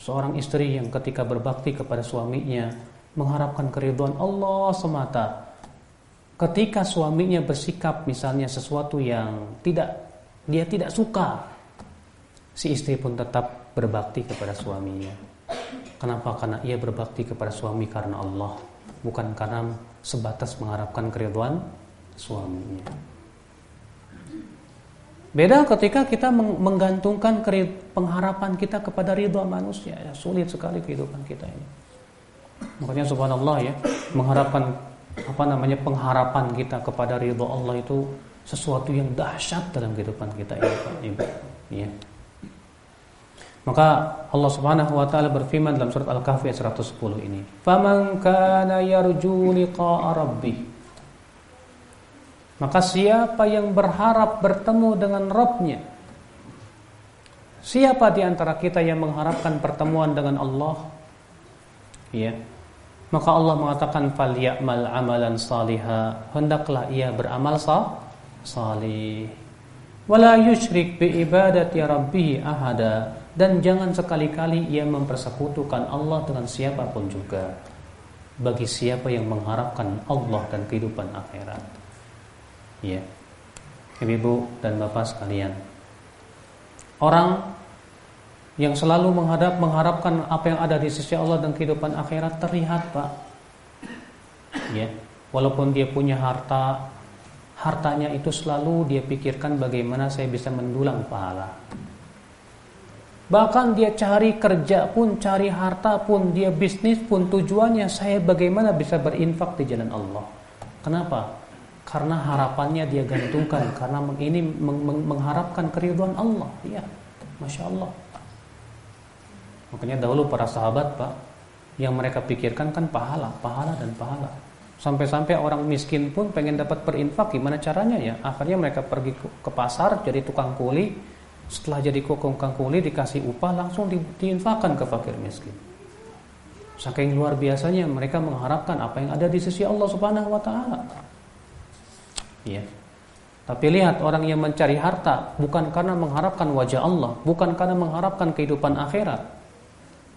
Seorang istri yang ketika berbakti kepada suaminya mengharapkan keridhaan Allah semata. Ketika suaminya bersikap misalnya sesuatu yang tidak dia tidak suka, si istri pun tetap berbakti kepada suaminya. Kenapa? Karena ia berbakti kepada suami karena Allah, bukan karena sebatas mengharapkan keriduan suaminya. Beda ketika kita menggantungkan pengharapan kita kepada ridha manusia, ya sulit sekali kehidupan kita ini. Makanya subhanallah ya, mengharapkan apa namanya pengharapan kita kepada ridha Allah itu sesuatu yang dahsyat dalam kehidupan kita ini, Pak. Ya. Maka Allah Subhanahu wa taala berfirman dalam surat Al-Kahfi ayat 110 ini, "Faman kana yarju liqa'a rabbih" Maka siapa yang berharap bertemu dengan Rabbnya Siapa di antara kita yang mengharapkan pertemuan dengan Allah? Ya. Maka Allah mengatakan falyamal amalan saliha, hendaklah ia beramal sah salih. Wala yusyrik bi ibadati rabbih ahada dan jangan sekali-kali ia mempersekutukan Allah dengan siapa pun juga bagi siapa yang mengharapkan Allah dan kehidupan akhirat. Ya. Ibu dan Bapak sekalian. Orang yang selalu menghadap mengharapkan apa yang ada di sisi Allah dan kehidupan akhirat terlihat, Pak. Ya. Walaupun dia punya harta, hartanya itu selalu dia pikirkan bagaimana saya bisa mendulang pahala. Bahkan dia cari kerja pun, cari harta pun, dia bisnis pun tujuannya saya bagaimana bisa berinfak di jalan Allah. Kenapa? Karena harapannya dia gantungkan karena ini mengharapkan keriduan Allah. Ya, masya Allah. Makanya dahulu para sahabat pak, yang mereka pikirkan kan pahala, pahala dan pahala. Sampai-sampai orang miskin pun pengen dapat berinfak, gimana caranya ya? Akhirnya mereka pergi ke pasar jadi tukang kuli, setelah jadi kokong kuli dikasih upah langsung di, diinfakkan ke fakir miskin. Saking luar biasanya mereka mengharapkan apa yang ada di sisi Allah Subhanahu wa taala. Ya. Tapi lihat orang yang mencari harta bukan karena mengharapkan wajah Allah, bukan karena mengharapkan kehidupan akhirat.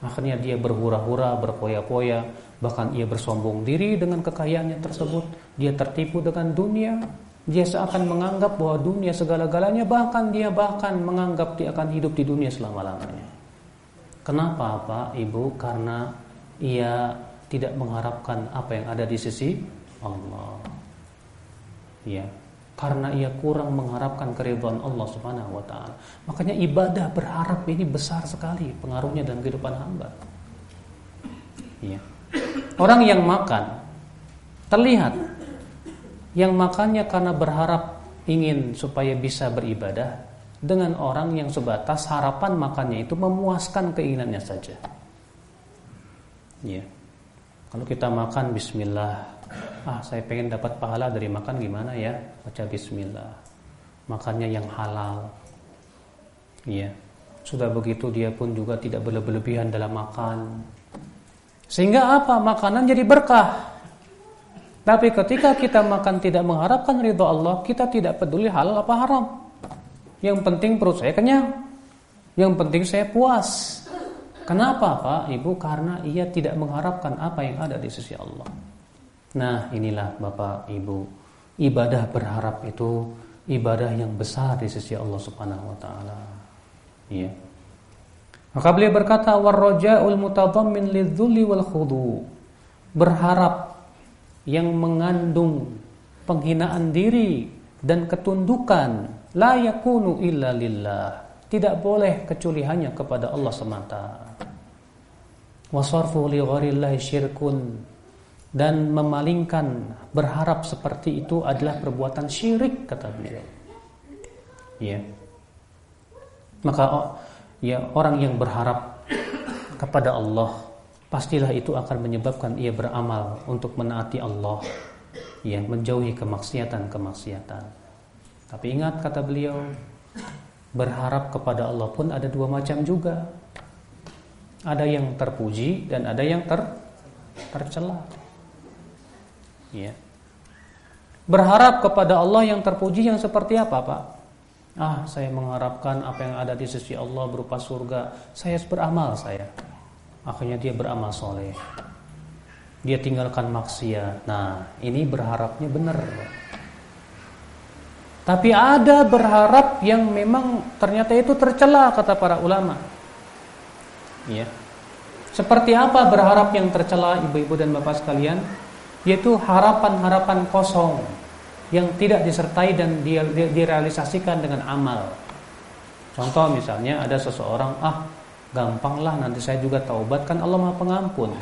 Akhirnya dia berhura-hura, berpoya-poya, bahkan ia bersombong diri dengan kekayaannya tersebut. Dia tertipu dengan dunia, dia seakan menganggap bahwa dunia segala-galanya bahkan dia bahkan menganggap dia akan hidup di dunia selama-lamanya. Kenapa Pak Ibu? Karena ia tidak mengharapkan apa yang ada di sisi Allah. Ya. karena ia kurang mengharapkan keridhaan Allah Subhanahu wa taala. Makanya ibadah berharap ini besar sekali pengaruhnya dalam kehidupan hamba. Iya. Orang yang makan terlihat yang makannya karena berharap ingin supaya bisa beribadah dengan orang yang sebatas harapan makannya itu memuaskan keinginannya saja. Iya. Kalau kita makan bismillah ah saya pengen dapat pahala dari makan gimana ya? Baca bismillah. Makannya yang halal. Iya. Sudah begitu dia pun juga tidak berlebihan dalam makan. Sehingga apa? Makanan jadi berkah tapi ketika kita makan tidak mengharapkan ridho Allah kita tidak peduli halal apa haram yang penting perut saya kenyang yang penting saya puas Kenapa Pak Ibu? Karena ia tidak mengharapkan apa yang ada di sisi Allah. Nah, inilah Bapak Ibu, ibadah berharap itu ibadah yang besar di sisi Allah Subhanahu wa taala. Iya. Maka beliau berkata warraja'ul mutadammin lidzulli wal khudu. Berharap yang mengandung penghinaan diri dan ketundukan la yakunu illa lillah. Tidak boleh kecuali hanya kepada Allah semata. Wasarfu li gharillahi syirkun dan memalingkan berharap seperti itu adalah perbuatan syirik kata beliau. Ya. Maka ya orang yang berharap kepada Allah pastilah itu akan menyebabkan ia beramal untuk menaati Allah ya menjauhi kemaksiatan-kemaksiatan. Tapi ingat kata beliau berharap kepada Allah pun ada dua macam juga. Ada yang terpuji dan ada yang ter tercela ya. Berharap kepada Allah yang terpuji yang seperti apa, Pak? Ah, saya mengharapkan apa yang ada di sisi Allah berupa surga. Saya beramal saya. Akhirnya dia beramal soleh. Dia tinggalkan maksiat. Nah, ini berharapnya benar. Tapi ada berharap yang memang ternyata itu tercela kata para ulama. Ya. Seperti apa berharap yang tercela ibu-ibu dan bapak sekalian? yaitu harapan-harapan kosong yang tidak disertai dan direalisasikan dengan amal. Contoh misalnya ada seseorang, ah gampanglah nanti saya juga taubat kan Allah Maha Pengampun.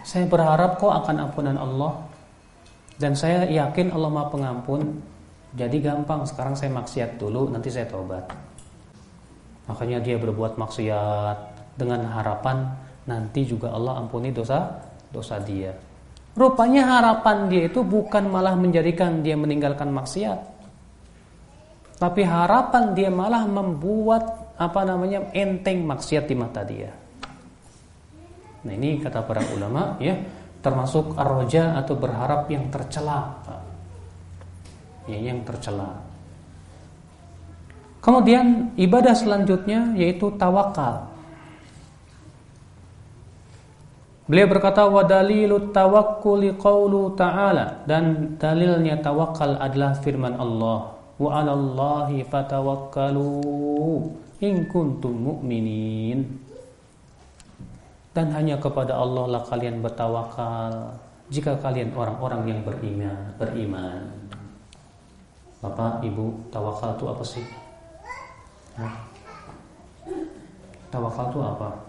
Saya berharap kok akan ampunan Allah dan saya yakin Allah Maha Pengampun. Jadi gampang sekarang saya maksiat dulu nanti saya taubat. Makanya dia berbuat maksiat dengan harapan nanti juga Allah ampuni dosa dosa dia. Rupanya harapan dia itu bukan malah menjadikan dia meninggalkan maksiat. Tapi harapan dia malah membuat apa namanya enteng maksiat di mata dia. Nah ini kata para ulama ya termasuk arroja atau berharap yang tercela. Ya, yang tercela. Kemudian ibadah selanjutnya yaitu tawakal. Beliau berkata wa dalilut tawakkuli qaulu ta'ala dan dalilnya tawakal adalah firman Allah wa 'alallahi fatawakkalu in kuntum mu'minin dan hanya kepada Allah lah kalian bertawakal jika kalian orang-orang yang beriman beriman Bapak, Ibu, tawakal itu apa sih? Hah? Tawakal itu apa?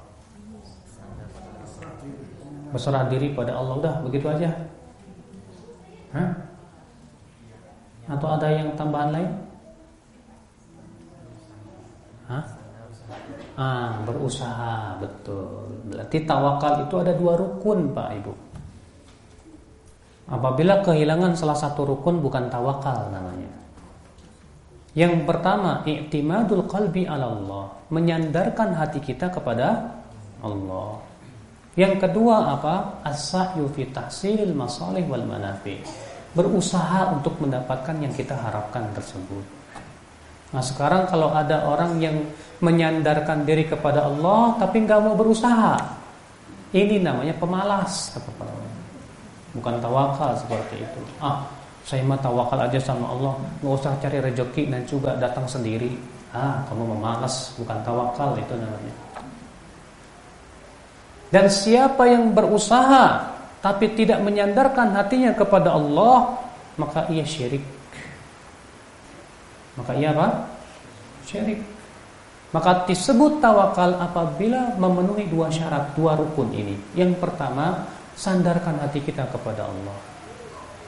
berserah diri pada Allah udah begitu aja Hah? atau ada yang tambahan lain Hah? Ah, berusaha betul. Berarti tawakal itu ada dua rukun, Pak Ibu. Apabila kehilangan salah satu rukun bukan tawakal namanya. Yang pertama, i'timadul qalbi ala Allah, menyandarkan hati kita kepada Allah. Yang kedua apa? As-sa'yu masalih wal manafi. Berusaha untuk mendapatkan yang kita harapkan tersebut. Nah sekarang kalau ada orang yang menyandarkan diri kepada Allah tapi nggak mau berusaha, ini namanya pemalas Bukan tawakal seperti itu. Ah, saya mah tawakal aja sama Allah, nggak usah cari rezeki dan juga datang sendiri. Ah, kamu memalas, bukan tawakal itu namanya. Dan siapa yang berusaha tapi tidak menyandarkan hatinya kepada Allah, maka ia syirik. Maka ia apa? Syirik. Maka disebut tawakal apabila memenuhi dua syarat, dua rukun ini. Yang pertama, sandarkan hati kita kepada Allah.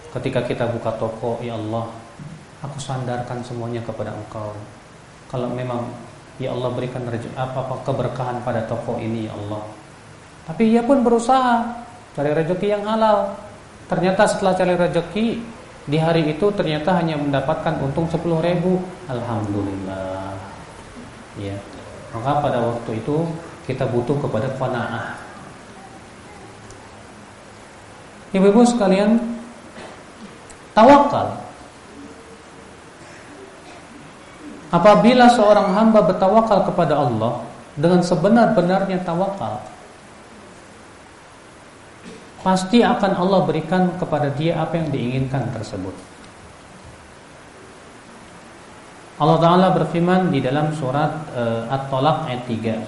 Ketika kita buka toko, ya Allah, aku sandarkan semuanya kepada Engkau. Kalau memang ya Allah berikan apa-apa keberkahan pada toko ini ya Allah. Tapi ia pun berusaha cari rezeki yang halal. Ternyata setelah cari rezeki di hari itu ternyata hanya mendapatkan untung 10 ribu. Alhamdulillah. Ya. Maka pada waktu itu kita butuh kepada qanaah. Ibu-ibu sekalian, tawakal. Apabila seorang hamba bertawakal kepada Allah dengan sebenar-benarnya tawakal, pasti akan Allah berikan kepada dia apa yang diinginkan tersebut. Allah Ta'ala berfirman di dalam surat uh, At-Talaq ayat 3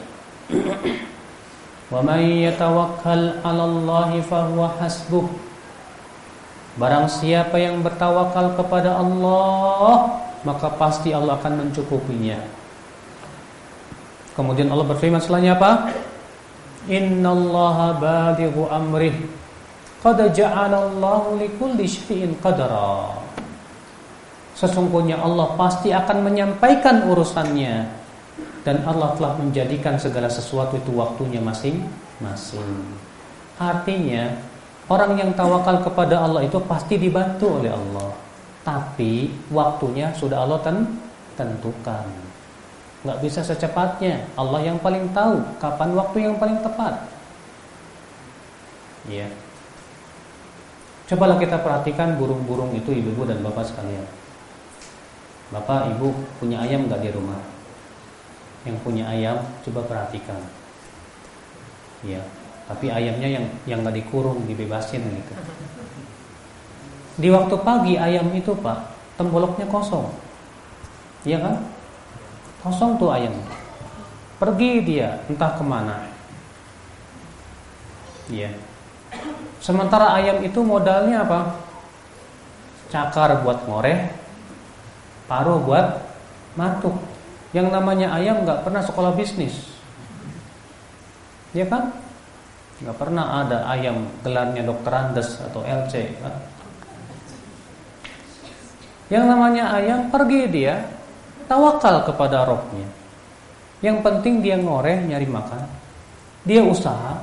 Wa man yatawakkal 'ala Allah fahuwa hasbuh Barang siapa yang bertawakal kepada Allah Maka pasti Allah akan mencukupinya Kemudian Allah berfirman selanjutnya apa? Innallaha balighu amrih Qad syai'in Sesungguhnya Allah pasti akan menyampaikan urusannya dan Allah telah menjadikan segala sesuatu itu waktunya masing-masing. Artinya, orang yang tawakal kepada Allah itu pasti dibantu oleh Allah. Tapi waktunya sudah Allah tentukan. Nggak bisa secepatnya. Allah yang paling tahu kapan waktu yang paling tepat. Ya. Cobalah kita perhatikan burung-burung itu ibu-ibu dan bapak sekalian. Bapak, Ibu punya ayam nggak di rumah? Yang punya ayam, coba perhatikan. Ya, tapi ayamnya yang yang nggak dikurung, dibebasin gitu. Di waktu pagi ayam itu Pak, temboloknya kosong. Iya kan? Kosong tuh ayam. Pergi dia entah ke mana. Iya. Sementara ayam itu modalnya apa? Cakar buat ngoreh, paruh buat matuk. Yang namanya ayam nggak pernah sekolah bisnis, ya kan? Nggak pernah ada ayam gelarnya dokter Andes atau LC. Kan? Yang namanya ayam pergi dia tawakal kepada rohnya. Yang penting dia ngoreh nyari makan. Dia usaha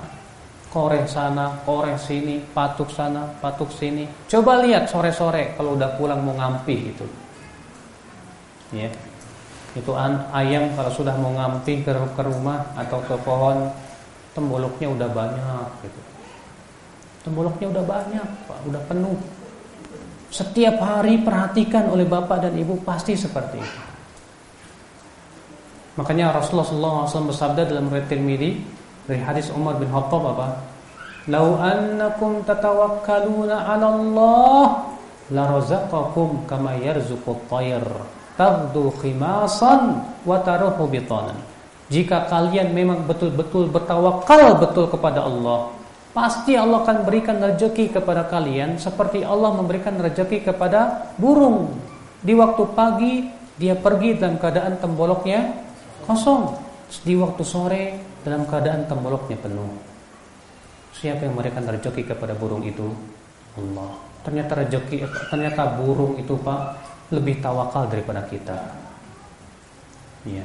koreh sana, koreh sini, patuk sana, patuk sini. Coba lihat sore-sore kalau udah pulang mau ngampi gitu. Ya. Itu ayam kalau sudah mau ngampi ke, ke rumah atau ke pohon temboloknya udah banyak gitu. Temboloknya udah banyak pak udah penuh. Setiap hari perhatikan oleh bapak dan ibu pasti seperti itu. Makanya Rasulullah SAW bersabda dalam riwayat Tirmidzi dari hadis Umar bin Khattab apa Lau annakum tatawakkaluna 'ala Allah la razaqakum kama yarzuqut tayr taghdu khimasan wa taruhu bitanan. Jika kalian memang betul-betul bertawakal betul kepada Allah, pasti Allah akan berikan rezeki kepada kalian seperti Allah memberikan rezeki kepada burung. Di waktu pagi dia pergi dalam keadaan temboloknya kosong. Di waktu sore dalam keadaan temboloknya penuh. Siapa yang memberikan rezeki kepada burung itu? Allah. Ternyata rezeki ternyata burung itu Pak lebih tawakal daripada kita. Ya.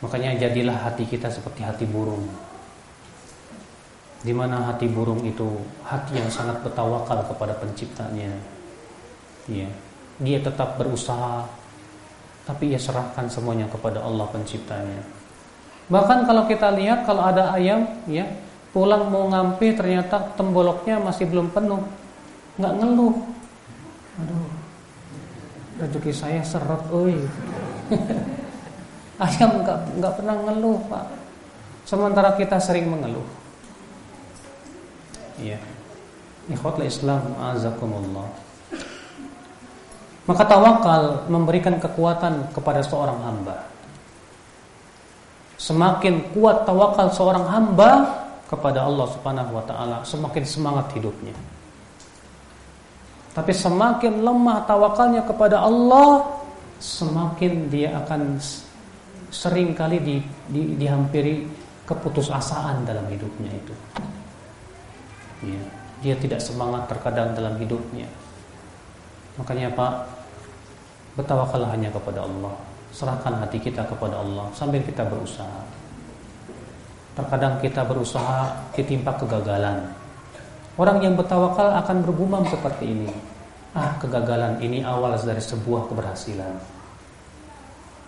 Makanya jadilah hati kita seperti hati burung. Di mana hati burung itu hati yang sangat bertawakal kepada penciptanya. Ya. Dia tetap berusaha tapi ia serahkan semuanya kepada Allah penciptanya. Bahkan kalau kita lihat kalau ada ayam ya, pulang mau ngampi ternyata temboloknya masih belum penuh. nggak ngeluh. Aduh, rezeki saya seret oi. Ayam nggak nggak pernah ngeluh pak. Sementara kita sering mengeluh. Iya. Ikhwatul Islam azakumullah. Maka tawakal memberikan kekuatan kepada seorang hamba semakin kuat tawakal seorang hamba kepada Allah Subhanahu wa taala semakin semangat hidupnya tapi semakin lemah tawakalnya kepada Allah, semakin dia akan sering kali di, di, dihampiri keputusasaan dalam hidupnya itu. Ya, dia tidak semangat terkadang dalam hidupnya. Makanya Pak, bertawakallah hanya kepada Allah. Serahkan hati kita kepada Allah sambil kita berusaha. Terkadang kita berusaha ditimpa kegagalan. Orang yang bertawakal akan bergumam seperti ini. Ah, kegagalan ini awal dari sebuah keberhasilan.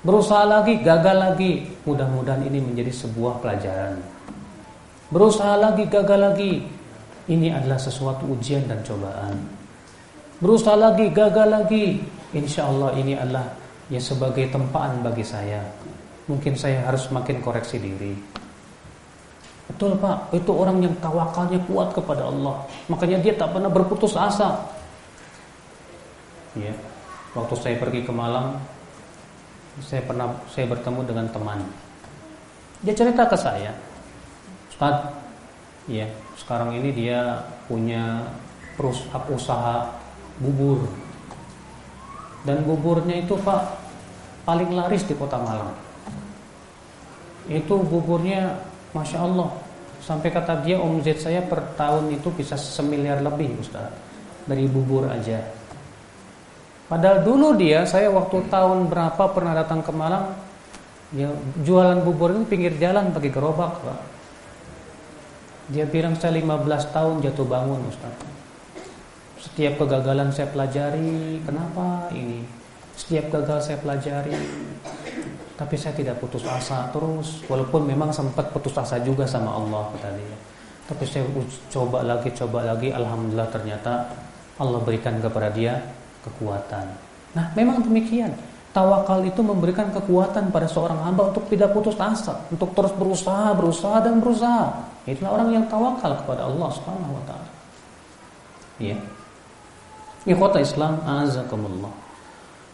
Berusaha lagi, gagal lagi. Mudah-mudahan ini menjadi sebuah pelajaran. Berusaha lagi, gagal lagi. Ini adalah sesuatu ujian dan cobaan. Berusaha lagi, gagal lagi. Insya Allah ini adalah ya sebagai tempaan bagi saya. Mungkin saya harus makin koreksi diri. Betul Pak, itu orang yang tawakalnya kuat kepada Allah. Makanya dia tak pernah berputus asa. Ya, waktu saya pergi ke Malang, saya pernah saya bertemu dengan teman. Dia cerita ke saya, Ustaz, ya sekarang ini dia punya perusahaan usaha bubur dan buburnya itu Pak paling laris di kota Malang. Itu buburnya Masya Allah Sampai kata dia omzet saya per tahun itu bisa semiliar lebih Ustaz Dari bubur aja Padahal dulu dia, saya waktu tahun berapa pernah datang ke Malang, ya, jualan bubur itu pinggir jalan pakai gerobak, Pak. Dia bilang saya 15 tahun jatuh bangun, Ustaz. Setiap kegagalan saya pelajari, kenapa ini? Setiap gagal saya pelajari, tapi saya tidak putus asa terus, walaupun memang sempat putus asa juga sama Allah tadi. Tapi saya coba lagi, coba lagi, alhamdulillah ternyata Allah berikan kepada dia kekuatan. Nah, memang demikian. Tawakal itu memberikan kekuatan pada seorang hamba untuk tidak putus asa, untuk terus berusaha, berusaha dan berusaha. Itulah orang yang tawakal kepada Allah Subhanahu wa taala. Ya. Ikhwata Islam, azakumullah.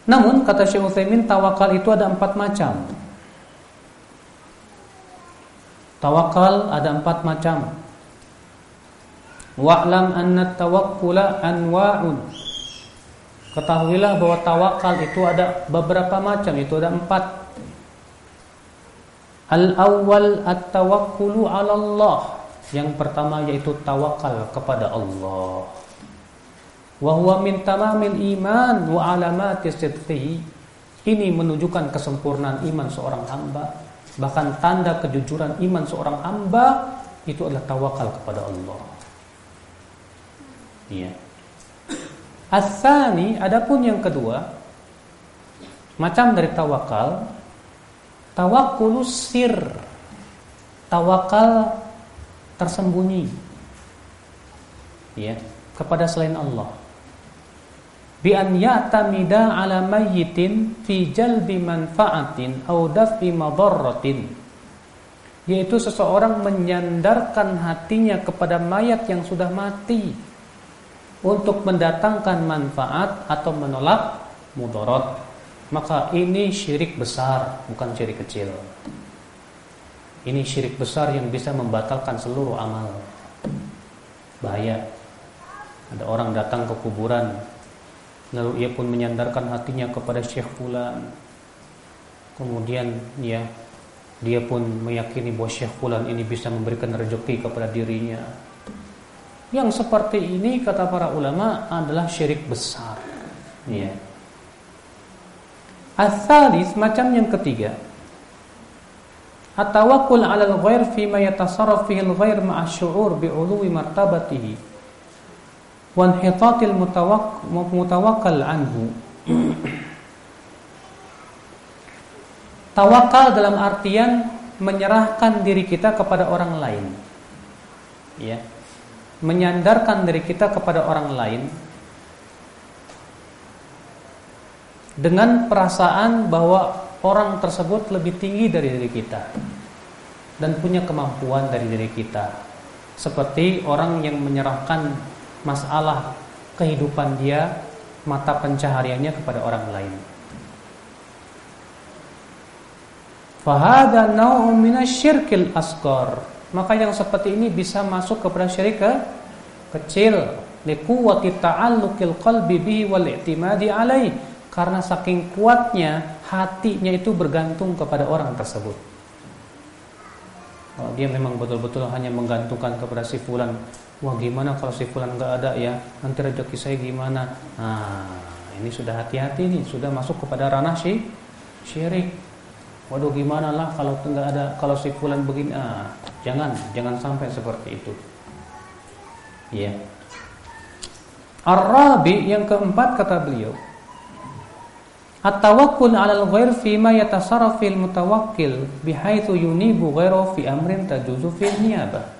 Namun kata Syekh Utsaimin tawakal itu ada empat macam. Tawakal ada empat macam. Wa'lam anna tawakkula anwa'un Ketahuilah bahwa tawakal itu ada beberapa macam, itu ada empat. Al-awwal at-tawakkulu 'ala Allah. Yang pertama yaitu tawakal kepada Allah. Wa huwa min tamamil iman wa alamati sidqihi. Ini menunjukkan kesempurnaan iman seorang hamba, bahkan tanda kejujuran iman seorang hamba itu adalah tawakal kepada Allah. Iya. Asani, adapun yang kedua, macam dari tawakal, tawakulus sir, tawakal tersembunyi, ya, kepada selain Allah. Bi an ya'tamida ala mayyitin fi jalbi manfaatin au daf'i madarratin. Yaitu seseorang menyandarkan hatinya kepada mayat yang sudah mati untuk mendatangkan manfaat atau menolak mudarat. Maka ini syirik besar bukan syirik kecil. Ini syirik besar yang bisa membatalkan seluruh amal. Bahaya. Ada orang datang ke kuburan lalu ia pun menyandarkan hatinya kepada Syekh Fulan kemudian ya dia pun meyakini bahwa Syekh Fulan ini bisa memberikan rezeki kepada dirinya yang seperti ini kata para ulama adalah syirik besar. Ya. Asalis macam yang ketiga. At-tawakkul 'ala al-ghair fi ma yatasarraf fihi al-ghair ma'a syu'ur bi'uluwi martabatihi wa inhitatil mutawakkal anhu. Tawakal dalam artian menyerahkan diri kita kepada orang lain. Ya menyandarkan diri kita kepada orang lain dengan perasaan bahwa orang tersebut lebih tinggi dari diri kita dan punya kemampuan dari diri kita seperti orang yang menyerahkan masalah kehidupan dia mata pencahariannya kepada orang lain. Fahada nau'un minasyirkil asghar. Maka yang seperti ini bisa masuk kepada syirik ke kecil. Liquwati ta'alluqil qalbi bihi wal i'timadi alaih. Karena saking kuatnya hatinya itu bergantung kepada orang tersebut. Kalau dia memang betul-betul hanya menggantungkan kepada si fulan, wah gimana kalau si fulan nggak ada ya, nanti rezeki saya gimana? Nah, ini sudah hati-hati nih, sudah masuk kepada ranah si syirik. Waduh gimana lah kalau nggak ada, kalau si fulan begini, ah, jangan, jangan sampai seperti itu. Ya. Ar-Rabi yang keempat kata beliau, At-tawakkul 'ala al-ghair fi ma yatasarrafu al-mutawakkil bihaitsu yunibu ghairu fi amrin tajuzu fi niyabah.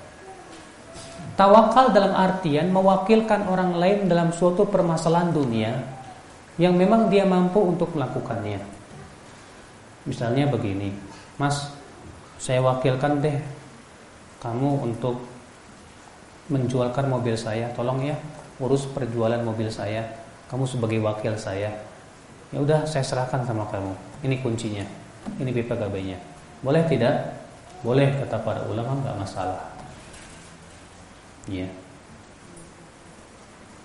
Tawakal dalam artian mewakilkan orang lain dalam suatu permasalahan dunia yang memang dia mampu untuk melakukannya. Misalnya begini, Mas, saya wakilkan deh kamu untuk menjualkan mobil saya, tolong ya urus perjualan mobil saya. Kamu sebagai wakil saya Ya udah saya serahkan sama kamu. Ini kuncinya. Ini BPKB-nya. Boleh tidak? Boleh kata para ulama nggak masalah. Ya.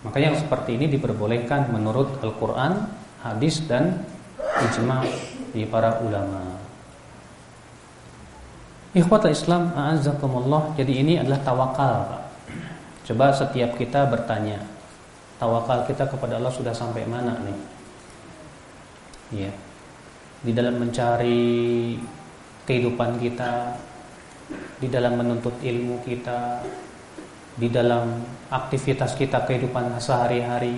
Maka yang seperti ini diperbolehkan menurut Al-Qur'an, hadis dan ijma di para ulama. Ikhwatul Islam, a'azzakumullah. Jadi ini adalah tawakal, Pak. Coba setiap kita bertanya, tawakal kita kepada Allah sudah sampai mana nih? ya di dalam mencari kehidupan kita di dalam menuntut ilmu kita di dalam aktivitas kita kehidupan sehari-hari.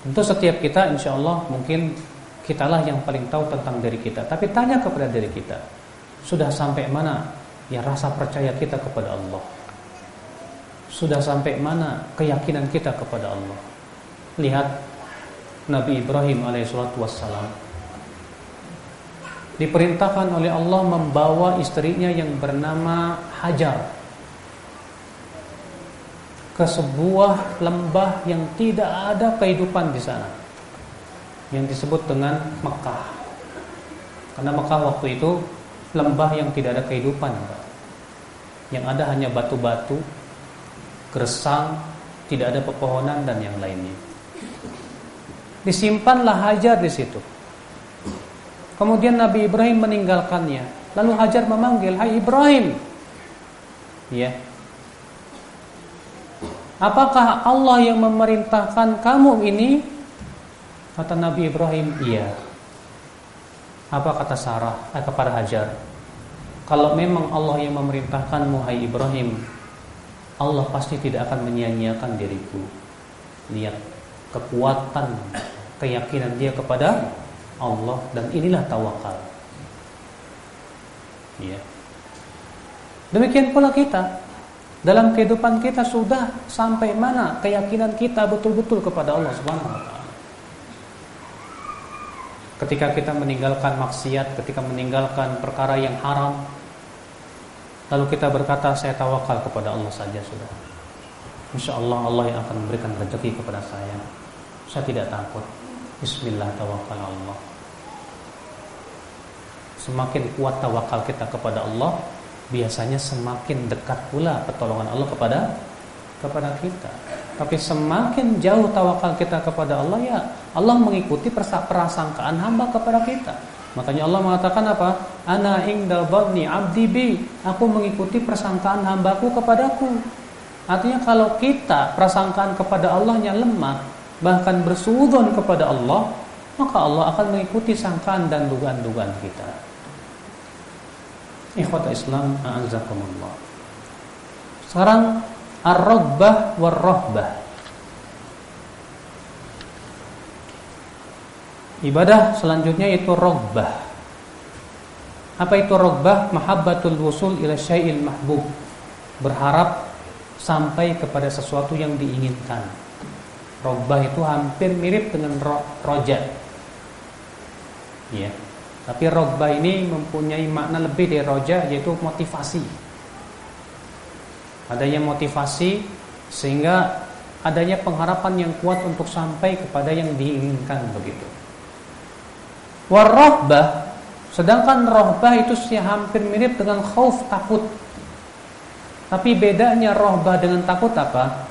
Tentu setiap kita insya Allah mungkin kitalah yang paling tahu tentang diri kita. Tapi tanya kepada diri kita sudah sampai mana ya rasa percaya kita kepada Allah? Sudah sampai mana keyakinan kita kepada Allah? Lihat Nabi Ibrahim alaihissalatu wassalam diperintahkan oleh Allah membawa istrinya yang bernama Hajar ke sebuah lembah yang tidak ada kehidupan di sana yang disebut dengan Mekah karena Mekah waktu itu lembah yang tidak ada kehidupan yang ada hanya batu-batu gersang tidak ada pepohonan dan yang lainnya Disimpanlah Hajar di situ. Kemudian Nabi Ibrahim meninggalkannya. Lalu Hajar memanggil, "Hai Ibrahim." Ya. Apakah Allah yang memerintahkan kamu ini? Kata Nabi Ibrahim, "Iya." Apa kata Sarah eh, kepada Hajar? Kalau memang Allah yang memerintahkanmu, hai Ibrahim, Allah pasti tidak akan menyia-nyiakan diriku. Lihat kekuatan keyakinan dia kepada Allah dan inilah tawakal. Ya. Demikian pula kita dalam kehidupan kita sudah sampai mana keyakinan kita betul-betul kepada Allah Subhanahu wa. Ketika kita meninggalkan maksiat, ketika meninggalkan perkara yang haram, lalu kita berkata saya tawakal kepada Allah saja sudah. Insya Allah Allah yang akan memberikan rezeki kepada saya. Saya tidak takut. Bismillah tawakal Allah. Semakin kuat tawakal kita kepada Allah, biasanya semakin dekat pula pertolongan Allah kepada kepada kita. Tapi semakin jauh tawakal kita kepada Allah ya Allah mengikuti prasangkaan hamba kepada kita. Makanya Allah mengatakan apa? Ana inda dhanni 'abdi bi. Aku mengikuti persangkaan hambaku kepadaku. Artinya kalau kita prasangkaan kepada Allahnya lemah, bahkan bersudon kepada Allah, maka Allah akan mengikuti sangkaan dan dugaan-dugaan kita. Ikhwata Islam, a'azakumullah. Sekarang ar-rabbah war-rahbah. Ibadah selanjutnya itu rogbah. Apa itu rogbah? Mahabbatul wusul ila syai'il mahbub. Berharap sampai kepada sesuatu yang diinginkan. Robbah itu hampir mirip dengan ro roja. Ya. Tapi robbah ini mempunyai makna lebih dari roja yaitu motivasi. Adanya motivasi sehingga adanya pengharapan yang kuat untuk sampai kepada yang diinginkan begitu. Warrohbah sedangkan rohbah itu sih hampir mirip dengan khauf takut. Tapi bedanya rohbah dengan takut apa?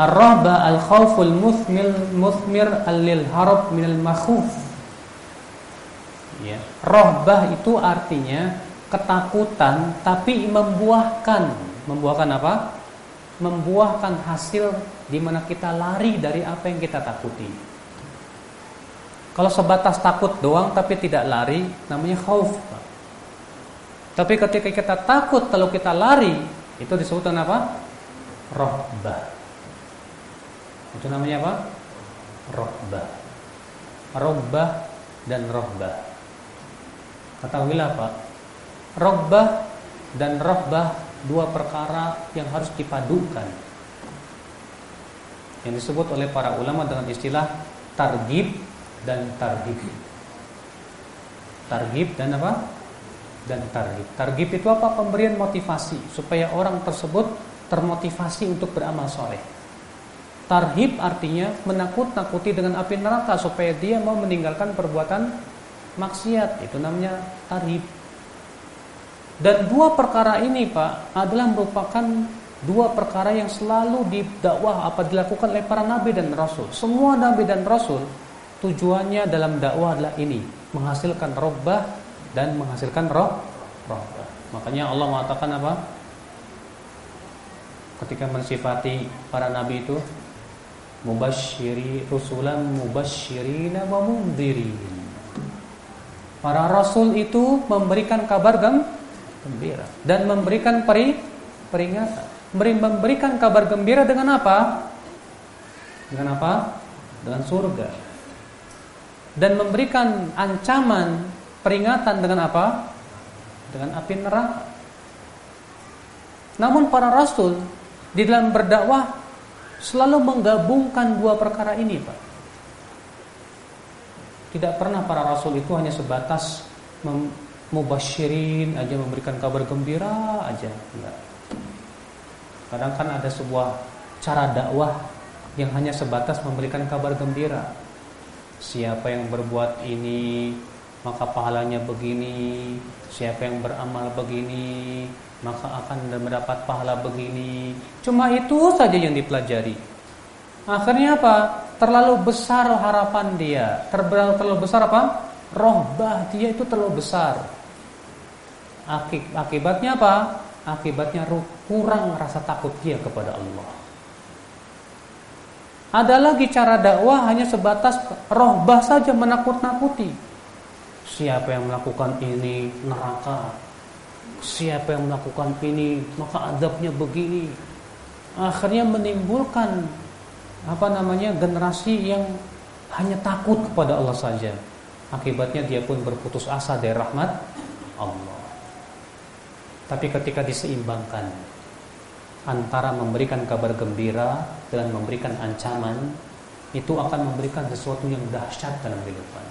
Ar-rahbah al-khawful muthmil muthmir al-lil harab minal makhuf. Ya. Rohbah itu artinya ketakutan tapi membuahkan. Membuahkan apa? Membuahkan hasil di mana kita lari dari apa yang kita takuti. Kalau sebatas takut doang tapi tidak lari namanya khauf. Tapi ketika kita takut kalau kita lari itu disebut apa? Rohbah. Itu namanya apa? Rohbah. Rohbah dan rohbah. Ketahuilah Pak, rohbah dan rohbah dua perkara yang harus dipadukan. Yang disebut oleh para ulama dengan istilah targib dan targib. Targib dan apa? Dan targib. Targib itu apa? Pemberian motivasi supaya orang tersebut termotivasi untuk beramal soleh. Tarhib artinya menakut-nakuti dengan api neraka supaya dia mau meninggalkan perbuatan maksiat. Itu namanya tarhib. Dan dua perkara ini Pak adalah merupakan dua perkara yang selalu didakwah apa dilakukan oleh para nabi dan rasul. Semua nabi dan rasul tujuannya dalam dakwah adalah ini, menghasilkan robbah dan menghasilkan roh robbah. Makanya Allah mengatakan apa? Ketika mensifati para nabi itu mubasyiri rusulan mubasyirina wa mundhirin. Para rasul itu memberikan kabar gembira dan memberikan peri peringatan. Memberikan kabar gembira dengan apa? Dengan apa? Dengan surga. Dan memberikan ancaman peringatan dengan apa? Dengan api neraka. Namun para rasul di dalam berdakwah selalu menggabungkan dua perkara ini, Pak. Tidak pernah para rasul itu hanya sebatas mubashirin aja memberikan kabar gembira aja, enggak. Kadang kan ada sebuah cara dakwah yang hanya sebatas memberikan kabar gembira. Siapa yang berbuat ini maka pahalanya begini, siapa yang beramal begini, maka akan mendapat pahala begini. Cuma itu saja yang dipelajari. Akhirnya apa? Terlalu besar harapan dia. Terlalu, terlalu besar apa? Rohbah dia itu terlalu besar. Akibatnya apa? Akibatnya kurang rasa takut dia kepada Allah. Ada lagi cara dakwah hanya sebatas rohbah saja menakut-nakuti. Siapa yang melakukan ini neraka, siapa yang melakukan ini maka adabnya begini akhirnya menimbulkan apa namanya generasi yang hanya takut kepada Allah saja akibatnya dia pun berputus asa dari rahmat Allah tapi ketika diseimbangkan antara memberikan kabar gembira dan memberikan ancaman itu akan memberikan sesuatu yang dahsyat dalam kehidupan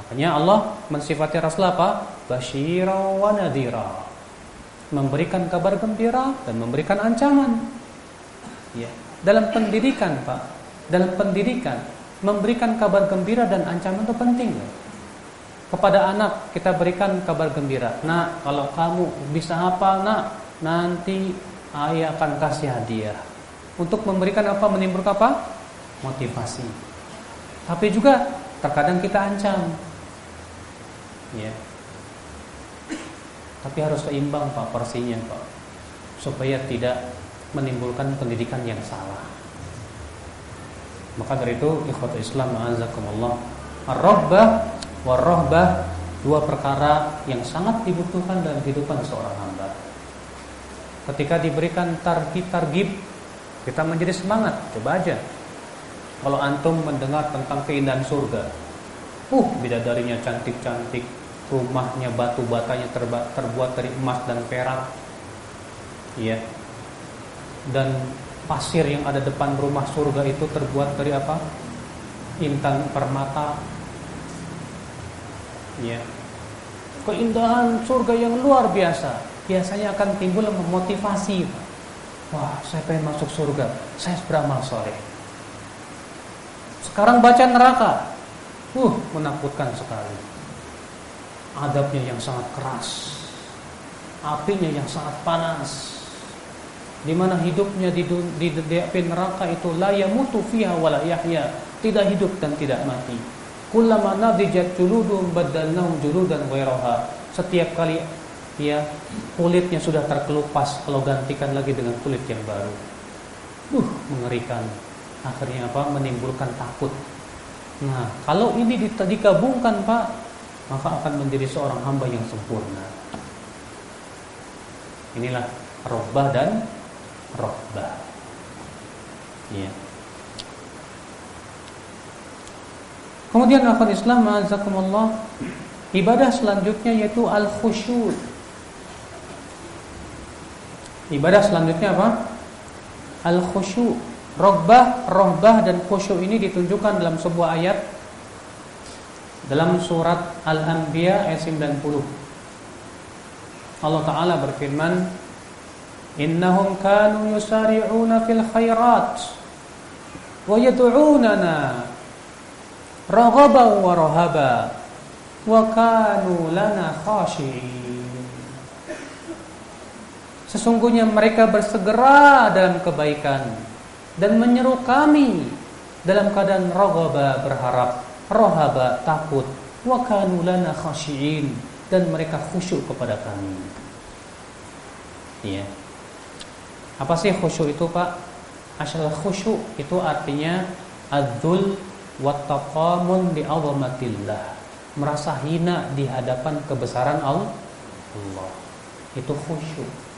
Makanya Allah mensifati Rasul apa? Basyira wa nadhira. Memberikan kabar gembira dan memberikan ancaman. Ya. Dalam pendidikan, Pak, dalam pendidikan memberikan kabar gembira dan ancaman itu penting. Ya. Kepada anak kita berikan kabar gembira. Nah, kalau kamu bisa apa, nak? Nanti ayah akan kasih hadiah. Untuk memberikan apa? Menimbulkan apa? Motivasi. Tapi juga terkadang kita ancam ya tapi harus seimbang pak porsinya pak supaya tidak menimbulkan pendidikan yang salah. Maka dari itu ikhwat Islam ma'azakumullah ar-rahbah war-rahbah dua perkara yang sangat dibutuhkan dalam kehidupan seorang hamba. Ketika diberikan targib-targib kita menjadi semangat. Coba aja. Kalau antum mendengar tentang keindahan surga uh bidadarinya cantik-cantik rumahnya batu batanya terba, terbuat dari emas dan perak. Ya dan pasir yang ada depan rumah surga itu terbuat dari apa? Intan permata. Ya. Keindahan surga yang luar biasa biasanya akan timbul memotivasi. Wah saya pengen masuk surga. Saya beramal soleh. Sekarang baca neraka. Uh menakutkan sekali. Adabnya yang sangat keras, apinya yang sangat panas. Di mana hidupnya di, di, di api neraka itu la yamutu fiha wala yahya, tidak hidup dan tidak mati. Kullama nadijat juludum badalnahum juludan ghairaha. Setiap kali ya kulitnya sudah terkelupas kalau gantikan lagi dengan kulit yang baru. Uh, mengerikan. Akhirnya apa? Menimbulkan takut. Nah, kalau ini dikabungkan Pak, maka akan menjadi seorang hamba yang sempurna. Inilah robbah dan robbah. Iya. Kemudian akhwat Islam azakumullah ibadah selanjutnya yaitu al khusyuk. Ibadah selanjutnya apa? Al khusyuk. Robbah, rohbah dan khusyuk ini ditunjukkan dalam sebuah ayat dalam surat Al-Anbiya ayat 90. Allah Ta'ala berfirman, Innahum kanu yusari'una fil khairat wa yad'unana raghaban wa rahaba wa kanu lana khashi'in. Sesungguhnya mereka bersegera dalam kebaikan dan menyeru kami dalam keadaan raghaba berharap, rahaba takut, wa lana dan mereka khusyuk kepada kami. Iya. Apa sih khusyuk itu, Pak? Asal khusyuk itu artinya adzul wa taqamun li. Merasa hina di hadapan kebesaran Allah. Itu khusyuk.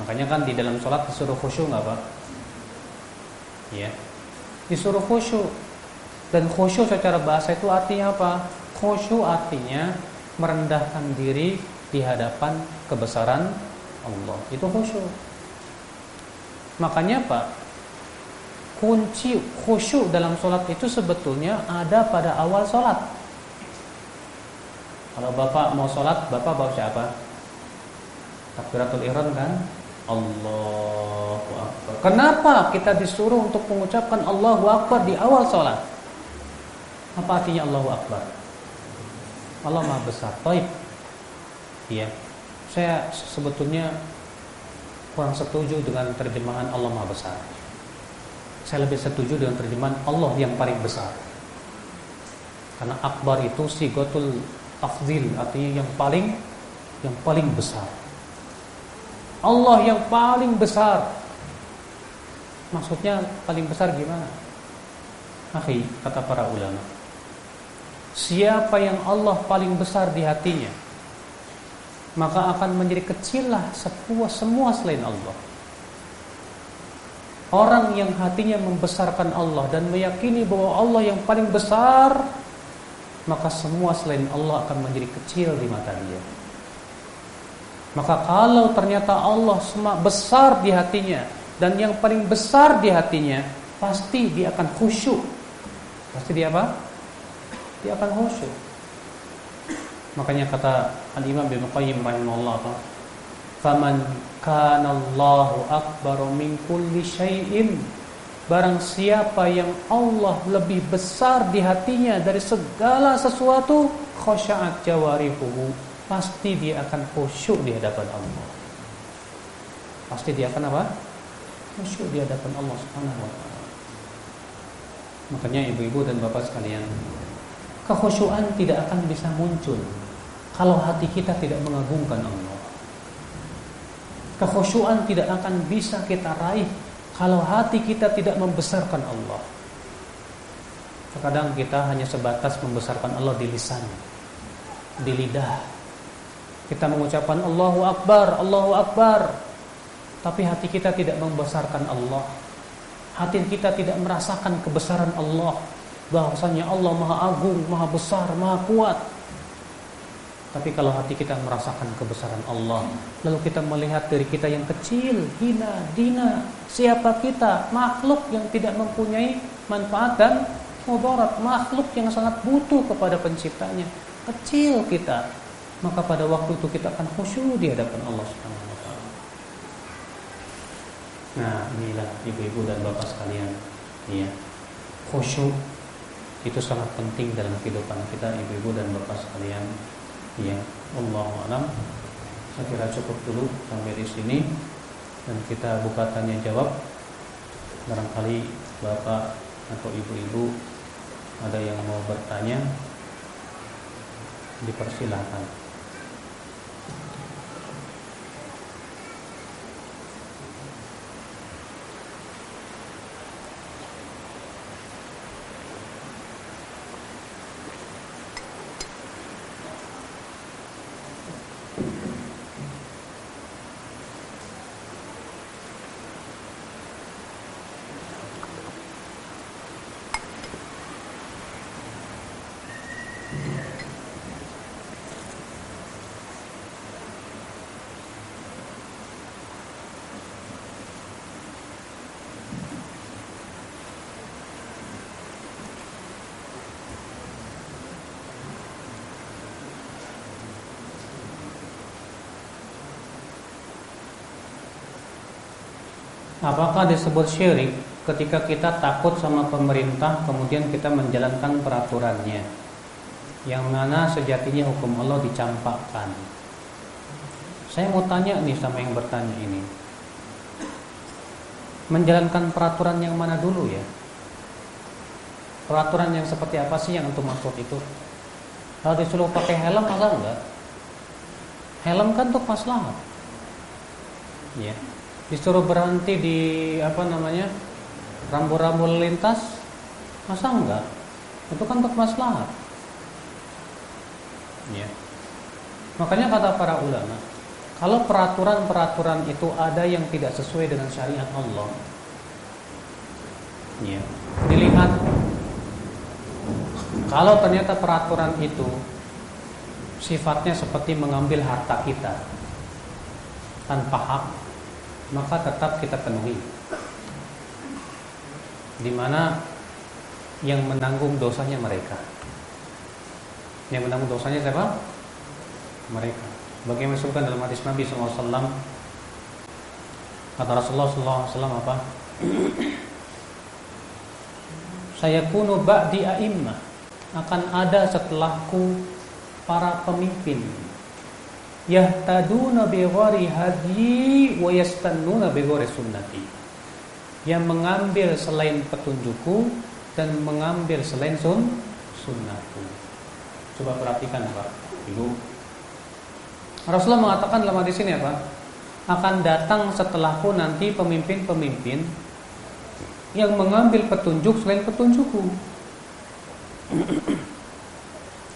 Makanya kan di dalam sholat disuruh khusyuk nggak pak? Ya, disuruh khusyuk. Dan khusyuk secara bahasa itu artinya apa? Khusyuk artinya merendahkan diri di hadapan kebesaran Allah. Itu khusyuk. Makanya apa? Kunci khusyuk dalam sholat itu sebetulnya ada pada awal sholat. Kalau bapak mau sholat, bapak bawa siapa? Takbiratul ihram kan? Allahu Akbar. Kenapa kita disuruh untuk mengucapkan Allahu Akbar di awal sholat? Apa artinya Allahu Akbar? Allah Maha Besar. Taib. Iya. Saya sebetulnya kurang setuju dengan terjemahan Allah Maha Besar. Saya lebih setuju dengan terjemahan Allah yang paling besar. Karena akbar itu sigotul afzil, artinya yang paling yang paling besar. Allah yang paling besar. Maksudnya paling besar gimana? Akhi, kata para ulama. Siapa yang Allah paling besar di hatinya, maka akan menjadi kecillah semua semua selain Allah. Orang yang hatinya membesarkan Allah dan meyakini bahwa Allah yang paling besar, maka semua selain Allah akan menjadi kecil di mata dia. Maka kalau ternyata Allah semua besar di hatinya dan yang paling besar di hatinya, pasti dia akan khusyuk. Pasti dia apa? Dia akan khusyuk. Makanya kata Al-Imam Ibnu Qayyim rahimahullah? Faman kana Allahu akbar min kulli syai'in Barang siapa yang Allah lebih besar di hatinya dari segala sesuatu khasya'at jawarihuhu pasti dia akan khusyuk di hadapan Allah. Pasti dia akan apa? Khusyuk di hadapan Allah Subhanahu wa taala. Makanya ibu-ibu dan bapak sekalian, kekhusyuan tidak akan bisa muncul kalau hati kita tidak mengagungkan Allah. Kekhusyuan tidak akan bisa kita raih kalau hati kita tidak membesarkan Allah. Terkadang kita hanya sebatas membesarkan Allah di lisan, di lidah, kita mengucapkan Allahu Akbar, Allahu Akbar. Tapi hati kita tidak membesarkan Allah. Hati kita tidak merasakan kebesaran Allah. Bahwasanya Allah Maha Agung, Maha Besar, Maha Kuat. Tapi kalau hati kita merasakan kebesaran Allah, lalu kita melihat dari kita yang kecil, hina, dina, siapa kita? Makhluk yang tidak mempunyai manfaat dan mudarat, makhluk yang sangat butuh kepada penciptanya. Kecil kita, maka pada waktu itu kita akan khusyuk di hadapan Allah Subhanahu wa. Nah, inilah ibu-ibu dan bapak sekalian. Iya. Khusyuk itu sangat penting dalam kehidupan kita ibu-ibu dan bapak sekalian. Iya, Allah alam. Saya kira cukup dulu sampai di sini dan kita buka tanya jawab. Barangkali Bapak atau Ibu-ibu ada yang mau bertanya dipersilahkan. Apakah disebut syirik ketika kita takut sama pemerintah kemudian kita menjalankan peraturannya? Yang mana sejatinya hukum Allah dicampakkan. Saya mau tanya nih sama yang bertanya ini. Menjalankan peraturan yang mana dulu ya? Peraturan yang seperti apa sih yang untuk maksud itu? Kalau disuruh pakai helm masa enggak? Helm kan untuk maslahat. Ya disuruh berhenti di apa namanya rambu-rambu lintas masa enggak? Itu kan untuk maslahat. Ya. Makanya kata para ulama kalau peraturan-peraturan itu ada yang tidak sesuai dengan syariat Allah ya dilihat. Kalau ternyata peraturan itu sifatnya seperti mengambil harta kita tanpa hak maka tetap kita penuhi. Di mana yang menanggung dosanya mereka. Yang menanggung dosanya siapa? Mereka. Bagaimana disebutkan dalam hadis Nabi SAW Kata Rasulullah SAW apa? Saya kuno ba'di a'immah Akan ada setelahku para pemimpin yahtaduna bi ghairi hadyi wa yastannuna bi ghairi sunnati. Yang mengambil selain petunjukku dan mengambil selain sun sunnahku. Coba perhatikan Pak Ibu. Rasulullah mengatakan dalam hadis ini apa? Akan datang setelahku nanti pemimpin-pemimpin yang mengambil petunjuk selain petunjukku.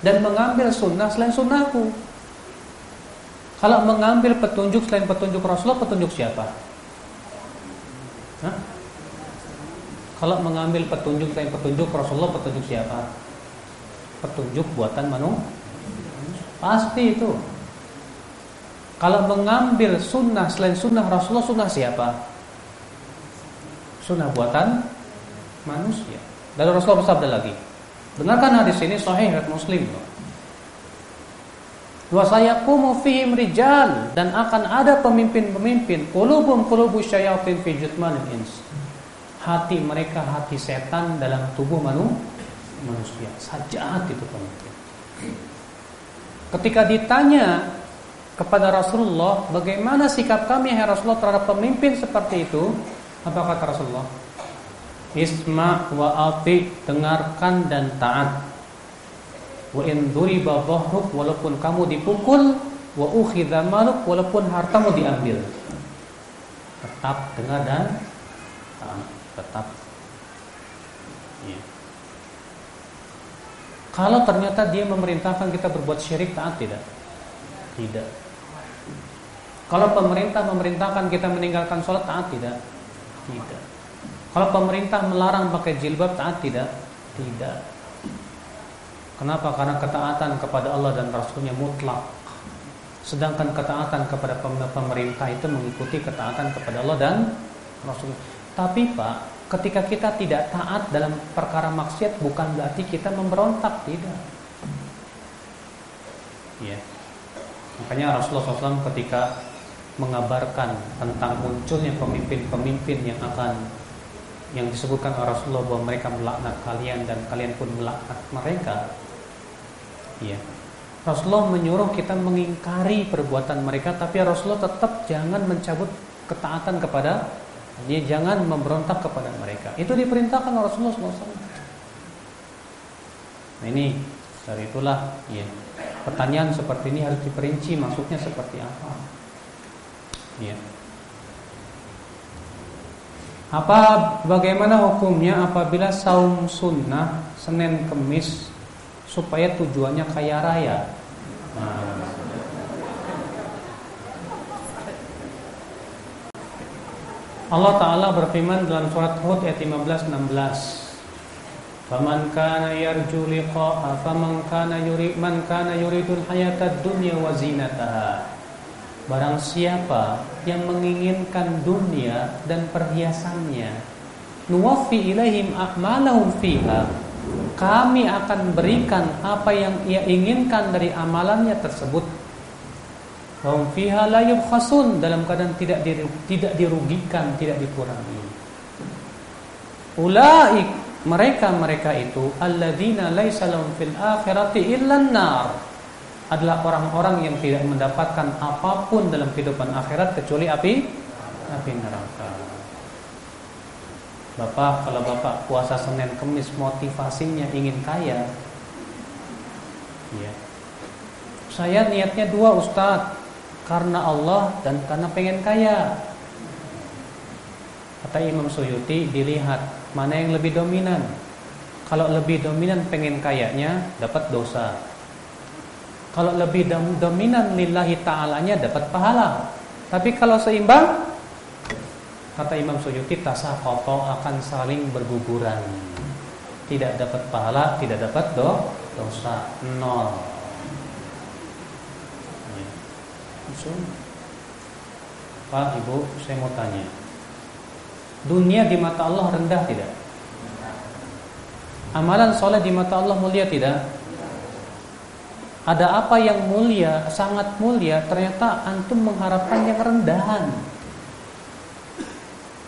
Dan mengambil sunnah selain sunnahku kalau mengambil petunjuk selain petunjuk Rasulullah, petunjuk siapa? Hah? Kalau mengambil petunjuk selain petunjuk Rasulullah, petunjuk siapa? Petunjuk buatan manusia. Pasti itu. Kalau mengambil sunnah selain sunnah Rasulullah, sunnah siapa? Sunnah buatan manusia. Dan Rasulullah bersabda lagi. Dengarkan hadis ini sahih Muslim. Wa sayaqumu fihim rijal dan akan ada pemimpin-pemimpin qulubum qulubu syayatin fi ins. Hati mereka hati setan dalam tubuh manusia. Sajaat itu pemimpin. Ketika ditanya kepada Rasulullah, bagaimana sikap kami hai Rasulullah terhadap pemimpin seperti itu? Apa kata Rasulullah? Isma wa ati, dengarkan dan taat wa in duriba dhahruk walaupun kamu dipukul wa ukhidha maluk walaupun hartamu diambil. Tetap dengar dan tetap. Ya. kalau ternyata dia memerintahkan kita berbuat syirik taat tidak? Tidak. Kalau pemerintah memerintahkan kita meninggalkan sholat taat tidak? Tidak. Kalau pemerintah melarang pakai jilbab taat tidak? Tidak Kenapa? Karena ketaatan kepada Allah dan Rasulnya mutlak. Sedangkan ketaatan kepada pemerintah itu mengikuti ketaatan kepada Allah dan Rasul. Tapi Pak, ketika kita tidak taat dalam perkara maksiat bukan berarti kita memberontak, tidak. Ya. Makanya Rasulullah SAW ketika mengabarkan tentang munculnya pemimpin-pemimpin yang akan yang disebutkan oleh Rasulullah bahwa mereka melaknat kalian dan kalian pun melaknat mereka ya Rasulullah menyuruh kita mengingkari perbuatan mereka tapi Rasulullah tetap jangan mencabut ketaatan kepada dia jangan memberontak kepada mereka. Itu diperintahkan Rasulullah SAW. Nah ini dari itulah ya pertanyaan seperti ini harus diperinci maksudnya seperti apa. Ya. Apa bagaimana hukumnya apabila saum sunnah Senin Kemis supaya tujuannya kaya raya? Nah, Allah Ta'ala berfirman dalam surat Hud ayat 15 16 Faman kana yarju liqa'a faman kana yuri man kana yuridul hayatad dunya wa zinataha Barang siapa yang menginginkan dunia dan perhiasannya Nuwaffi ilaihim a'malahum fiha Kami akan berikan apa yang ia inginkan dari amalannya tersebut Wahum fiha la dalam keadaan tidak tidak dirugikan, tidak dikurangi. Ulaik mereka-mereka itu alladzina laisa lahum fil akhirati illa nar adalah orang-orang yang tidak mendapatkan apa pun dalam kehidupan akhirat kecuali api api neraka. Bapak, kalau Bapak puasa Senin Kemis motivasinya ingin kaya. Ya. Saya niatnya dua Ustadz karena Allah dan karena pengen kaya. Kata Imam Suyuti dilihat mana yang lebih dominan. Kalau lebih dominan pengen kayanya dapat dosa. Kalau lebih dominan lillahi ta'alanya dapat pahala. Tapi kalau seimbang kata Imam Suyuti tasakoto akan saling berguguran. Tidak dapat pahala, tidak dapat do, dosa. Nol. langsung Pak Ibu saya mau tanya Dunia di mata Allah rendah tidak? Amalan soleh di mata Allah mulia tidak? Ada apa yang mulia, sangat mulia Ternyata antum mengharapkan yang rendahan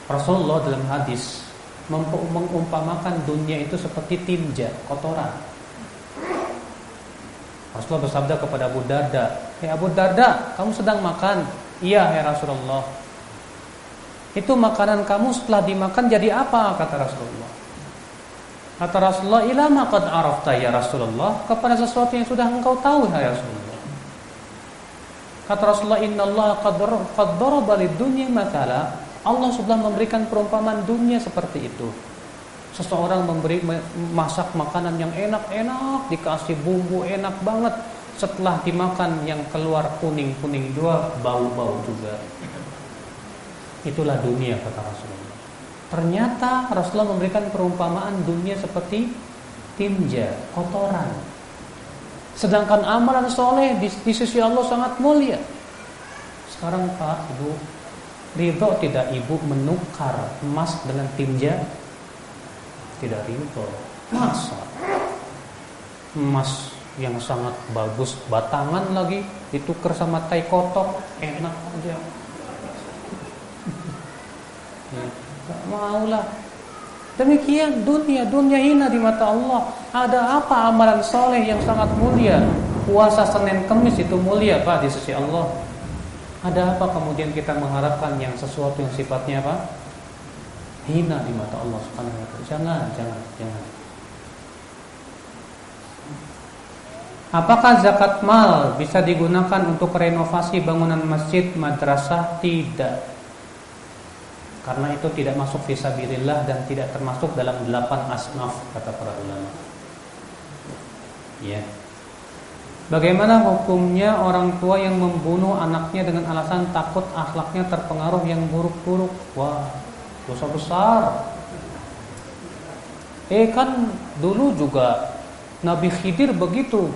Rasulullah dalam hadis Mengumpamakan dunia itu seperti tinja, kotoran Rasulullah bersabda kepada Abu Darda Hei Abu Darda, kamu sedang makan? Iya, ya Rasulullah. Itu makanan kamu setelah dimakan jadi apa? Kata Rasulullah. Kata Rasulullah, ilama qad arafta ya Rasulullah, kepada sesuatu yang sudah engkau tahu ya Rasulullah. Kata Rasulullah, Inna Allah qad daraba dunya matala. Allah sudah memberikan perumpamaan dunia seperti itu. Seseorang memberi masak makanan yang enak-enak, dikasih bumbu enak banget, setelah dimakan yang keluar kuning-kuning dua bau-bau juga. Itulah dunia kata Rasulullah. Ternyata Rasulullah memberikan perumpamaan dunia seperti tinja, kotoran. Sedangkan amalan soleh di, di sisi Allah sangat mulia. Sekarang Pak, Ibu, ridho tidak Ibu menukar emas dengan tinja? Tidak ridho. Masa? Emas yang sangat bagus batangan lagi ditukar sama tai kotok enak aja ya, gak mau lah demikian dunia dunia hina di mata Allah ada apa amalan soleh yang sangat mulia puasa Senin Kemis itu mulia pak di sisi Allah ada apa kemudian kita mengharapkan yang sesuatu yang sifatnya apa hina di mata Allah subhanahu wa taala jangan jangan jangan Apakah zakat mal bisa digunakan untuk renovasi bangunan masjid, madrasah? Tidak. Karena itu tidak masuk fisabilillah dan tidak termasuk dalam delapan asnaf kata para ulama. Ya. Bagaimana hukumnya orang tua yang membunuh anaknya dengan alasan takut akhlaknya terpengaruh yang buruk-buruk? Wah, dosa besar. Eh kan dulu juga Nabi Khidir begitu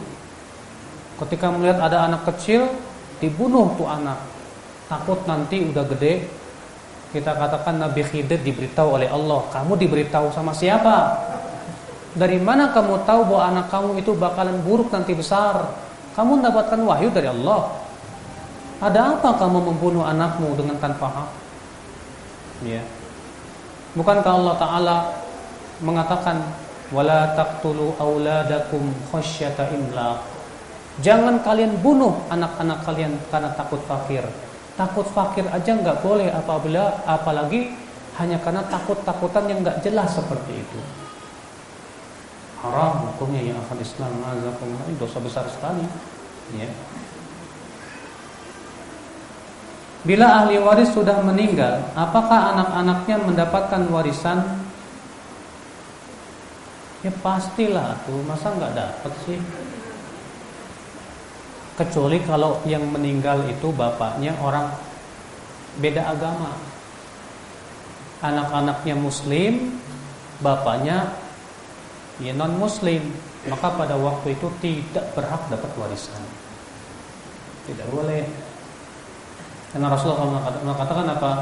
Ketika melihat ada anak kecil dibunuh tuh anak. Takut nanti udah gede kita katakan Nabi Khidir diberitahu oleh Allah, kamu diberitahu sama siapa? Dari mana kamu tahu bahwa anak kamu itu bakalan buruk nanti besar? Kamu mendapatkan wahyu dari Allah. Ada apa kamu membunuh anakmu dengan tanpa hak? Ya. Bukankah Allah Taala mengatakan wala taqtulu auladakum khasyata imlaq Jangan kalian bunuh anak-anak kalian karena takut fakir. Takut fakir aja nggak boleh apabila apalagi hanya karena takut-takutan yang nggak jelas seperti itu. Haram hukumnya yang akan Islam azakumullah dosa besar sekali. Ya. Bila ahli waris sudah meninggal, apakah anak-anaknya mendapatkan warisan? Ya pastilah tuh, masa nggak dapat sih? Kecuali kalau yang meninggal itu bapaknya orang beda agama. Anak-anaknya muslim, bapaknya ya non muslim, maka pada waktu itu tidak berhak dapat warisan. Tidak boleh. Karena Rasulullah mengatakan apa?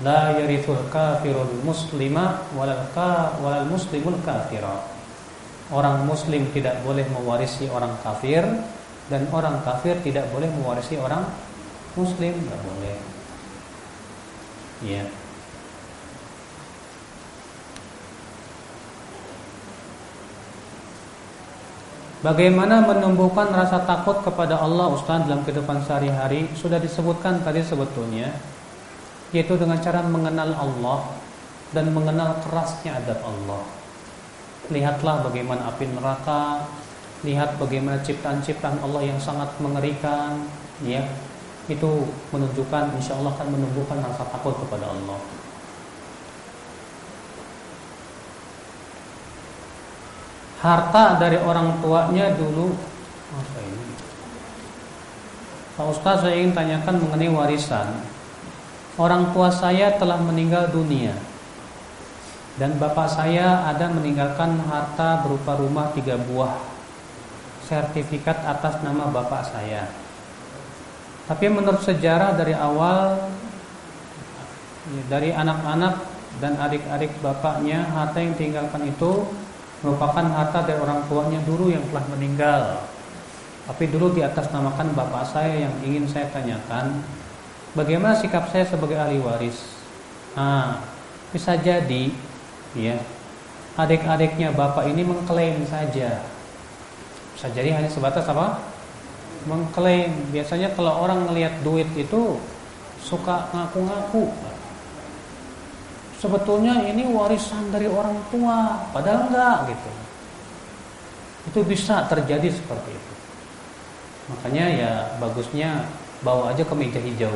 La yarithul kafirul muslima walal ka walal muslimul kafira. Orang muslim tidak boleh mewarisi orang kafir dan orang kafir tidak boleh mewarisi orang muslim, enggak boleh. Ya. Bagaimana menumbuhkan rasa takut kepada Allah Ustaz dalam kehidupan sehari-hari? Sudah disebutkan tadi sebetulnya Yaitu dengan cara mengenal Allah Dan mengenal kerasnya adab Allah. Lihatlah bagaimana api neraka Lihat bagaimana ciptaan-ciptaan Allah yang sangat mengerikan ya. Itu menunjukkan insya Allah akan menumbuhkan rasa takut kepada Allah harta dari orang tuanya dulu apa ini? Pak Ustaz saya ingin tanyakan mengenai warisan. Orang tua saya telah meninggal dunia dan bapak saya ada meninggalkan harta berupa rumah tiga buah sertifikat atas nama bapak saya. Tapi menurut sejarah dari awal dari anak-anak dan adik-adik bapaknya harta yang tinggalkan itu merupakan harta dari orang tuanya dulu yang telah meninggal. Tapi dulu di atas namakan bapak saya yang ingin saya tanyakan, bagaimana sikap saya sebagai ahli waris? Nah, bisa jadi, ya, adik-adiknya bapak ini mengklaim saja. Bisa jadi hanya sebatas apa? Mengklaim. Biasanya kalau orang melihat duit itu suka ngaku-ngaku sebetulnya ini warisan dari orang tua, padahal enggak gitu. Itu bisa terjadi seperti itu. Makanya ya bagusnya bawa aja ke meja hijau.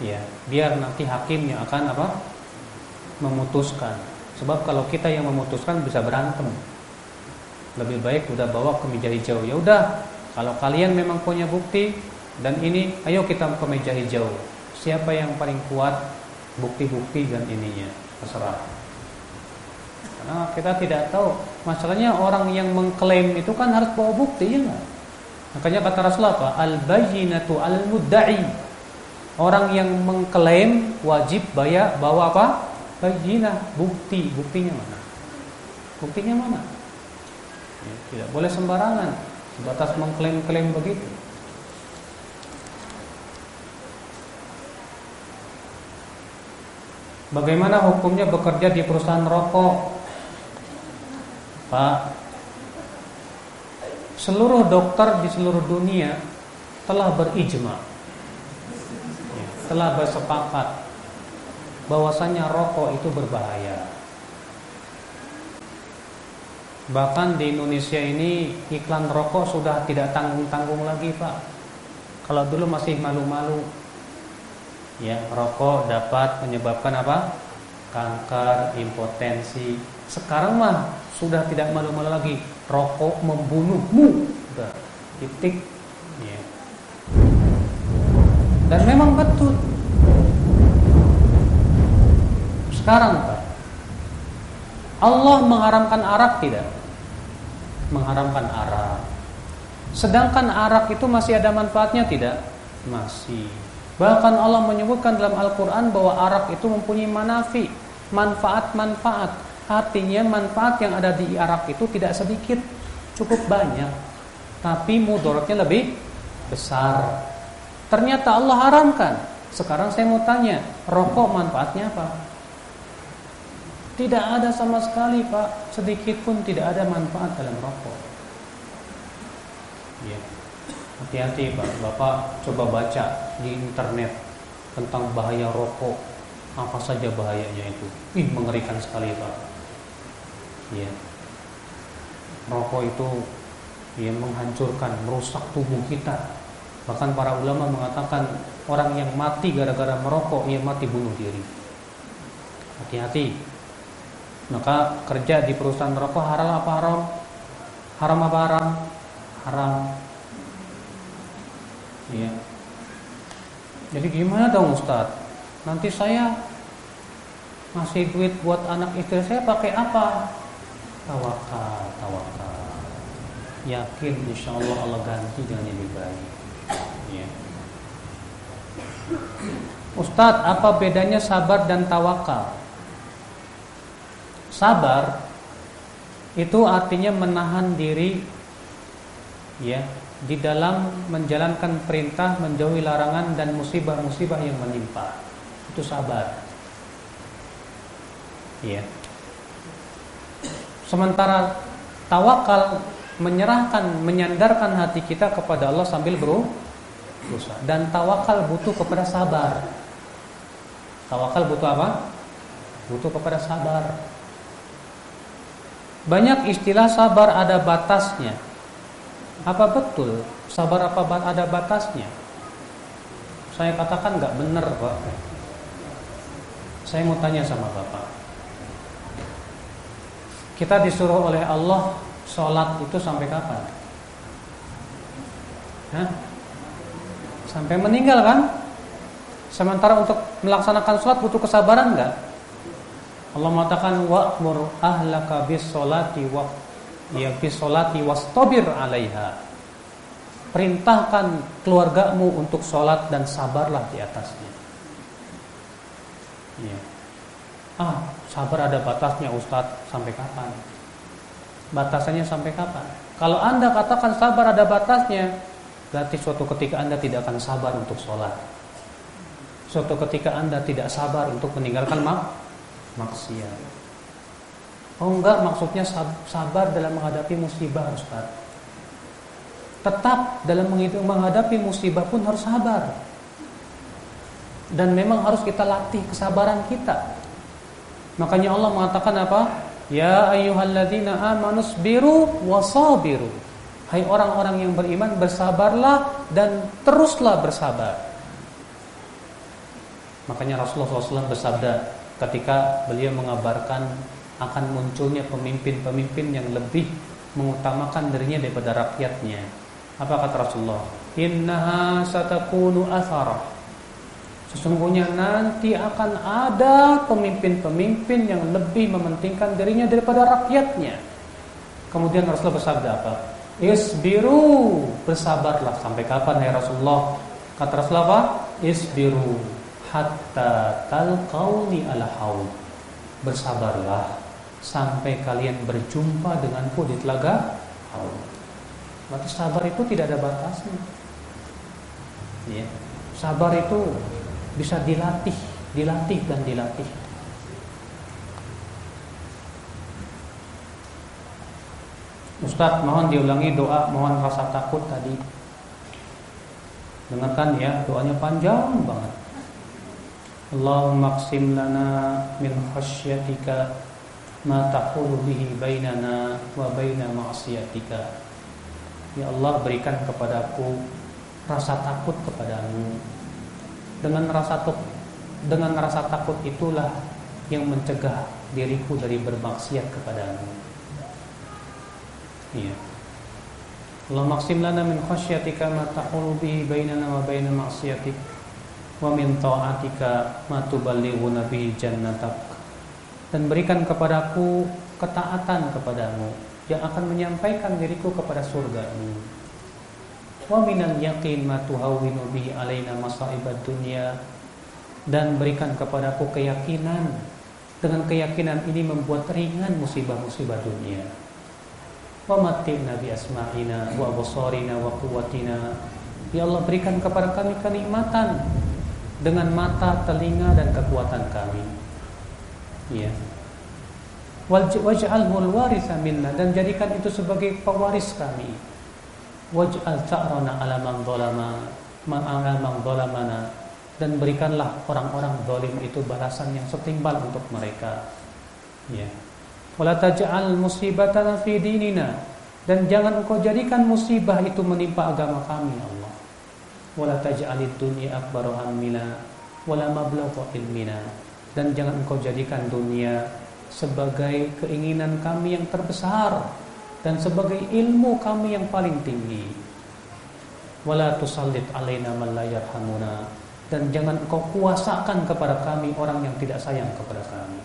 Ya, biar nanti hakim yang akan apa? memutuskan. Sebab kalau kita yang memutuskan bisa berantem. Lebih baik udah bawa ke meja hijau. Ya udah, kalau kalian memang punya bukti dan ini, ayo kita ke meja hijau. Siapa yang paling kuat bukti-bukti dan ininya terserah. Karena kita tidak tahu. Masalahnya orang yang mengklaim itu kan harus bawa bukti ya makanya kata Rasulullah apa? Al bayyinatu al mudda'i orang yang mengklaim wajib bayar bawa apa? Bayyinah. Bukti. Buktinya mana? Buktinya mana? Ya, tidak boleh sembarangan sebatas mengklaim-klaim begitu Bagaimana hukumnya bekerja di perusahaan rokok? Pak, seluruh dokter di seluruh dunia telah berijma, ya, telah bersepakat bahwasanya rokok itu berbahaya. Bahkan di Indonesia ini iklan rokok sudah tidak tanggung-tanggung lagi, Pak. Kalau dulu masih malu-malu, ya rokok dapat menyebabkan apa? Kanker impotensi. Sekarang mah sudah tidak malu-malu lagi. Rokok membunuhmu. Udah titik. Ya. dan memang betul. Sekarang Pak Allah mengharamkan arak tidak? Mengharamkan arak. Sedangkan arak itu masih ada manfaatnya tidak? Masih Bahkan Allah menyebutkan dalam Al-Quran bahwa arak itu mempunyai manafi, manfaat-manfaat. Artinya manfaat yang ada di arak itu tidak sedikit, cukup banyak. Tapi mudaratnya lebih besar. Ternyata Allah haramkan. Sekarang saya mau tanya, rokok manfaatnya apa? Tidak ada sama sekali Pak, sedikit pun tidak ada manfaat dalam rokok. Ya. Hati-hati Pak, Bapak coba baca di internet tentang bahaya rokok. Apa saja bahayanya itu? Ih, mengerikan sekali Pak. Ya. Rokok itu ya menghancurkan, merusak tubuh kita. Bahkan para ulama mengatakan orang yang mati gara-gara merokok ia mati bunuh diri. Hati-hati. Maka kerja di perusahaan rokok halal apa haram? Haram apa haram? Haram. Iya. Jadi gimana dong Ustaz? Nanti saya ngasih duit buat anak istri saya pakai apa? Tawakal, tawakal. Yakin insya Allah Allah ganti dengan yang lebih baik. Ya. Ustadz, apa bedanya sabar dan tawakal? Sabar itu artinya menahan diri ya di dalam menjalankan perintah, menjauhi larangan dan musibah-musibah yang menimpa. Itu sabar. Ya. Sementara tawakal menyerahkan, menyandarkan hati kita kepada Allah sambil berusaha. Dan tawakal butuh kepada sabar. Tawakal butuh apa? Butuh kepada sabar. Banyak istilah sabar ada batasnya. Apa betul sabar apa ada batasnya? Saya katakan nggak benar, Pak. Saya mau tanya sama Bapak. Kita disuruh oleh Allah sholat itu sampai kapan? Hah? Sampai meninggal kan? Sementara untuk melaksanakan sholat butuh kesabaran nggak? Allah mengatakan wa'mur ahlaka bis sholati wa ya bis sholati wastabir 'alaiha. Perintahkan keluargamu untuk sholat dan sabarlah di atasnya. Ya. Ah, sabar ada batasnya Ustadz, sampai kapan? Batasannya sampai kapan? Kalau Anda katakan sabar ada batasnya, berarti suatu ketika Anda tidak akan sabar untuk sholat. Suatu ketika Anda tidak sabar untuk meninggalkan mak maksiat. Oh enggak, maksudnya sabar dalam menghadapi musibah Ustaz. Tetap dalam menghadapi musibah pun harus sabar. Dan memang harus kita latih kesabaran kita. Makanya Allah mengatakan apa? Ya ayyuhalladzina biru wasabiru. Hai orang-orang yang beriman bersabarlah dan teruslah bersabar. Makanya Rasulullah SAW bersabda ketika beliau mengabarkan akan munculnya pemimpin-pemimpin yang lebih mengutamakan dirinya daripada rakyatnya. Apa kata Rasulullah? Innaha satakunu athara Sesungguhnya nanti akan ada pemimpin-pemimpin yang lebih mementingkan dirinya daripada rakyatnya. Kemudian Rasulullah bersabda apa? Isbiru, bersabarlah sampai kapan ya Rasulullah? Kata Rasulullah apa? Isbiru hatta talqauni ala haud. Bersabarlah sampai kalian berjumpa denganku di telaga haud. Sabar itu tidak ada batasnya. Ya. Sabar itu bisa dilatih, dilatih dan dilatih. Ustadz mohon diulangi doa mohon rasa takut tadi. Dengarkan ya, doanya panjang banget. Allahumma lana min khasyatika ma taqulu bihi bainana wa baina ma'siyatika. Ya Allah berikan kepadaku rasa takut kepadamu dengan rasa takut dengan rasa takut itulah yang mencegah diriku dari bermaksiat kepadamu. Iya. Allah maksim lana min khasyatika ma tahulu bihi bainana wa baina ma'siyatik wa min ta'atika ma tuballighuna bihi jannatak. Dan berikan kepadaku ketaatan kepadamu yang akan menyampaikan diriku kepada surgamu. Wa minal yaqin ma tuhawwinu bihi alaina masaibad dunya. Dan berikan kepadaku keyakinan. Dengan keyakinan ini membuat ringan musibah-musibah dunia. Wa matina bi asma'ina wa basarina wa quwwatina. Ya Allah berikan kepada kami kenikmatan dengan mata, telinga dan kekuatan kami ya waj'alhul waritha minna. Dan jadikan itu sebagai pewaris kami. Waj'al ta'rana 'ala man zalama ma 'ala dan berikanlah orang-orang zalim itu balasan yang setimpal untuk mereka. Ya. Wala taj'al musibatana fi dinina. Dan jangan engkau jadikan musibah itu menimpa agama kami ya Allah. Wala taj'alid dunya akbaru hammina wala mablagha ilmina dan jangan engkau jadikan dunia sebagai keinginan kami yang terbesar dan sebagai ilmu kami yang paling tinggi. Wala tusallit alaina man la dan jangan engkau kuasakan kepada kami orang yang tidak sayang kepada kami.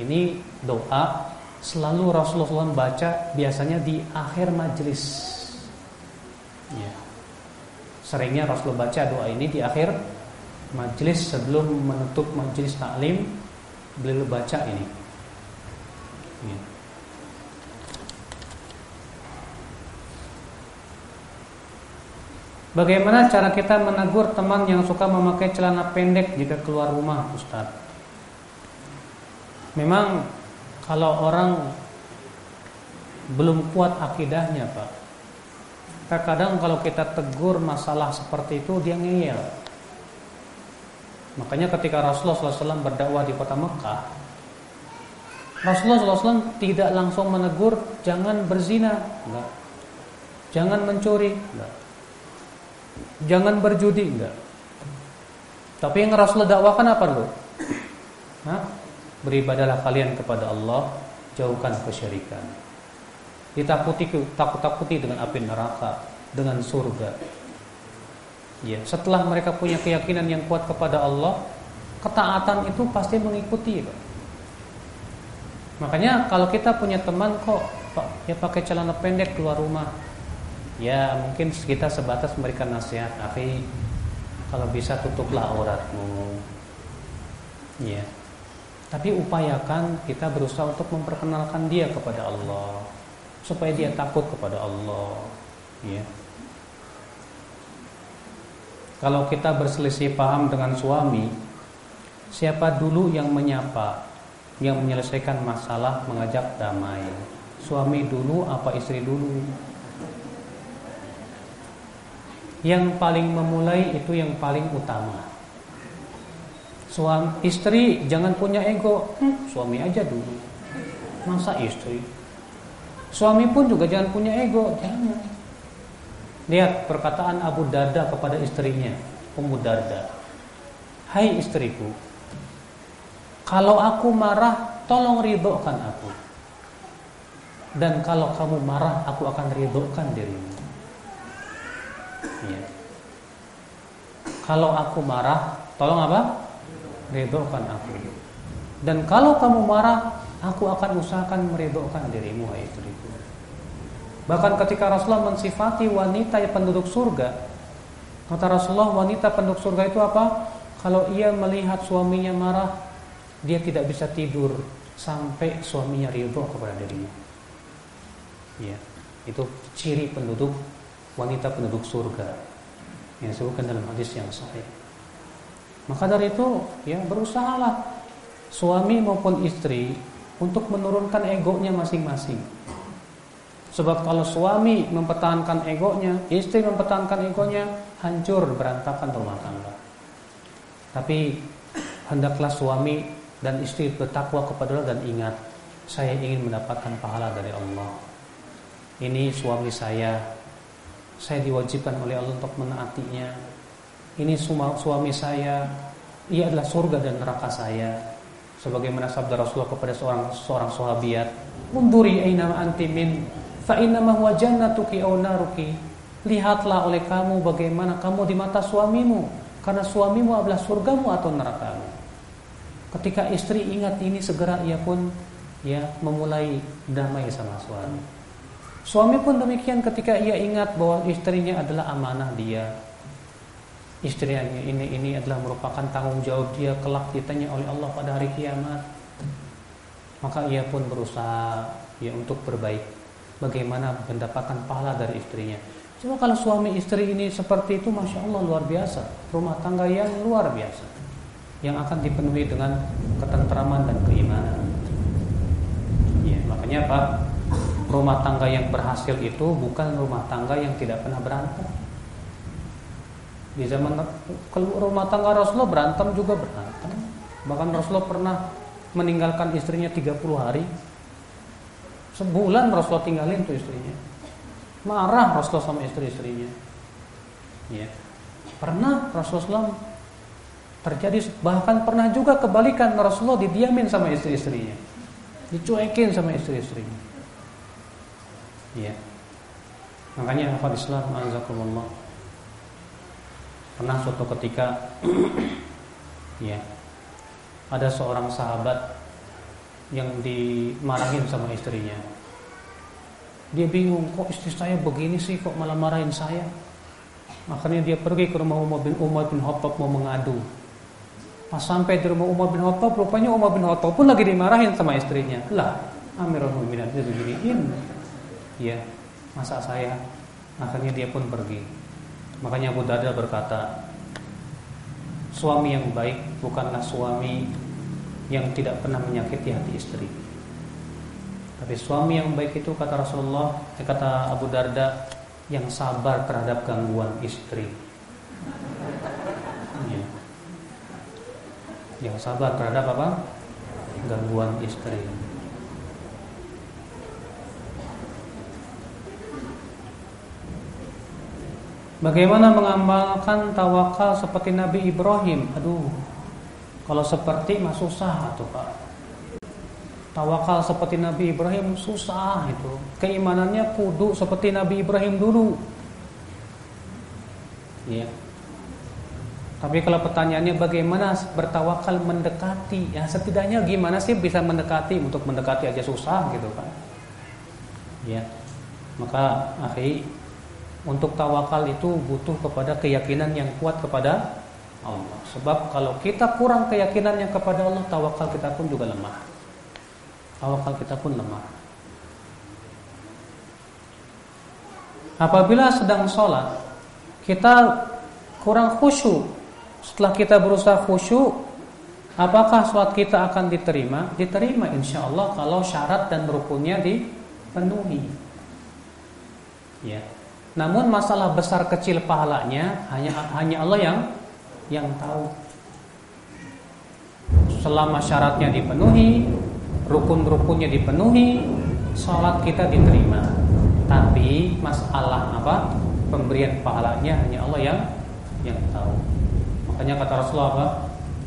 Ini doa selalu Rasulullah SAW baca biasanya di akhir majelis. Ya. Seringnya Rasulullah baca doa ini di akhir majelis sebelum menutup majelis taklim beliau baca ini. Ya. Bagaimana cara kita menegur teman yang suka memakai celana pendek jika keluar rumah, Ustaz? Memang kalau orang belum kuat akidahnya, Pak. Terkadang kalau kita tegur masalah seperti itu dia ngeyel. Makanya ketika Rasulullah SAW berdakwah di kota Mekah, Rasulullah SAW tidak langsung menegur jangan berzina, enggak. Jangan mencuri, enggak Jangan berjudi enggak. Tapi yang Rasulullah dakwakan apa dulu? Hah? Beribadalah kalian kepada Allah, jauhkan kesyirikan. Ditakuti takut-takuti dengan api neraka, dengan surga. Ya, setelah mereka punya keyakinan yang kuat kepada Allah, ketaatan itu pasti mengikuti, Pak. Makanya kalau kita punya teman kok ya pakai celana pendek keluar rumah, Ya mungkin kita sebatas memberikan nasihat Akhi Kalau bisa tutuplah auratmu. Ya Tapi upayakan kita berusaha untuk memperkenalkan dia kepada Allah Supaya dia takut kepada Allah. Ya Kalau kita berselisih paham dengan suami Siapa dulu yang menyapa Yang menyelesaikan masalah mengajak damai Suami dulu apa istri dulu yang paling memulai itu yang paling utama. Suami istri jangan punya ego, hmm, suami aja dulu. Masa istri? Suami pun juga jangan punya ego, jangan. Lihat perkataan Abu Darda kepada istrinya, Ummu Darda. Hai istriku, kalau aku marah, tolong ridhokan aku. Dan kalau kamu marah, aku akan ridhokan dirimu. Ya. Kalau aku marah, tolong apa? Ridhokan aku. Dan kalau kamu marah, aku akan usahakan meridhokan dirimu, hai istriku. Bahkan ketika Rasulullah mensifati wanita yang penduduk surga, kata Rasulullah wanita penduduk surga itu apa? Kalau ia melihat suaminya marah, dia tidak bisa tidur sampai suaminya ridho kepada dirinya. Ya, itu ciri penduduk wanita penduduk surga yang disebutkan dalam hadis yang sahih. Maka dari itu ya berusahalah suami maupun istri untuk menurunkan egonya masing-masing. Sebab kalau suami mempertahankan egonya, istri mempertahankan egonya, hancur berantakan rumah tangga. Tapi hendaklah suami dan istri bertakwa kepada Allah dan ingat, saya ingin mendapatkan pahala dari Allah. Ini suami saya saya diwajibkan oleh Allah untuk menaatinya. Ini suami saya, ia adalah surga dan neraka saya. Sebagaimana sabda Rasulullah kepada seorang seorang sahabiat, "Unduri aina anti min fa inna ma huwa jannatuki aw naruki." Lihatlah oleh kamu bagaimana kamu di mata suamimu, karena suamimu adalah surgamu atau nerakamu. Ketika istri ingat ini segera ia pun ya memulai damai sama suami. Suami pun demikian ketika ia ingat bahwa istrinya adalah amanah dia. Istrinya ini ini adalah merupakan tanggung jawab dia kelak ditanya oleh Allah pada hari kiamat. Maka ia pun berusaha ya untuk berbaik. Bagaimana mendapatkan pahala dari istrinya. Cuma kalau suami istri ini seperti itu Masya Allah luar biasa Rumah tangga yang luar biasa Yang akan dipenuhi dengan ketentraman dan keimanan Ya makanya Pak rumah tangga yang berhasil itu bukan rumah tangga yang tidak pernah berantem. Di zaman rumah tangga Rasulullah berantem juga berantem. Bahkan Rasulullah pernah meninggalkan istrinya 30 hari. Sebulan Rasulullah tinggalin tuh istrinya. Marah Rasulullah sama istri-istrinya. Ya. Pernah Rasulullah terjadi bahkan pernah juga kebalikan Rasulullah didiamin sama istri-istrinya. Dicuekin sama istri-istrinya. Ya. Makanya hafal Islam azakumullah. Pernah suatu ketika ya ada seorang sahabat yang dimarahin sama istrinya. Dia bingung kok istri saya begini sih kok malah marahin saya. Akhirnya dia pergi ke rumah Umar bin Umar bin Khattab mau mengadu. Pas sampai di rumah Umar bin Khattab, rupanya Umar bin Khattab pun lagi dimarahin sama istrinya. Lah, Amirul Mukminin itu beginiin ya masa saya akhirnya dia pun pergi makanya Abu Darda berkata suami yang baik bukanlah suami yang tidak pernah menyakiti hati istri. Tapi suami yang baik itu kata Rasulullah eh, kata Abu Darda yang sabar terhadap gangguan istri. Ya. yang sabar terhadap apa? Gangguan istri. Bagaimana mengamalkan tawakal seperti Nabi Ibrahim? Aduh, kalau seperti mah susah tuh Pak. Tawakal seperti Nabi Ibrahim susah itu. Keimanannya kudu seperti Nabi Ibrahim dulu. Ya. Tapi kalau pertanyaannya bagaimana bertawakal mendekati? Ya setidaknya gimana sih bisa mendekati? Untuk mendekati aja susah gitu kan. Ya. Maka akhi untuk tawakal itu butuh kepada keyakinan yang kuat kepada Allah. Sebab kalau kita kurang keyakinan yang kepada Allah, tawakal kita pun juga lemah. Tawakal kita pun lemah. Apabila sedang sholat, kita kurang khusyuk. Setelah kita berusaha khusyuk, apakah sholat kita akan diterima? Diterima insya Allah kalau syarat dan rukunnya dipenuhi. Ya. Namun masalah besar kecil pahalanya hanya hanya Allah yang yang tahu. Selama syaratnya dipenuhi, rukun-rukunnya dipenuhi, sholat kita diterima. Tapi masalah apa? Pemberian pahalanya hanya Allah yang yang tahu. Makanya kata Rasulullah apa?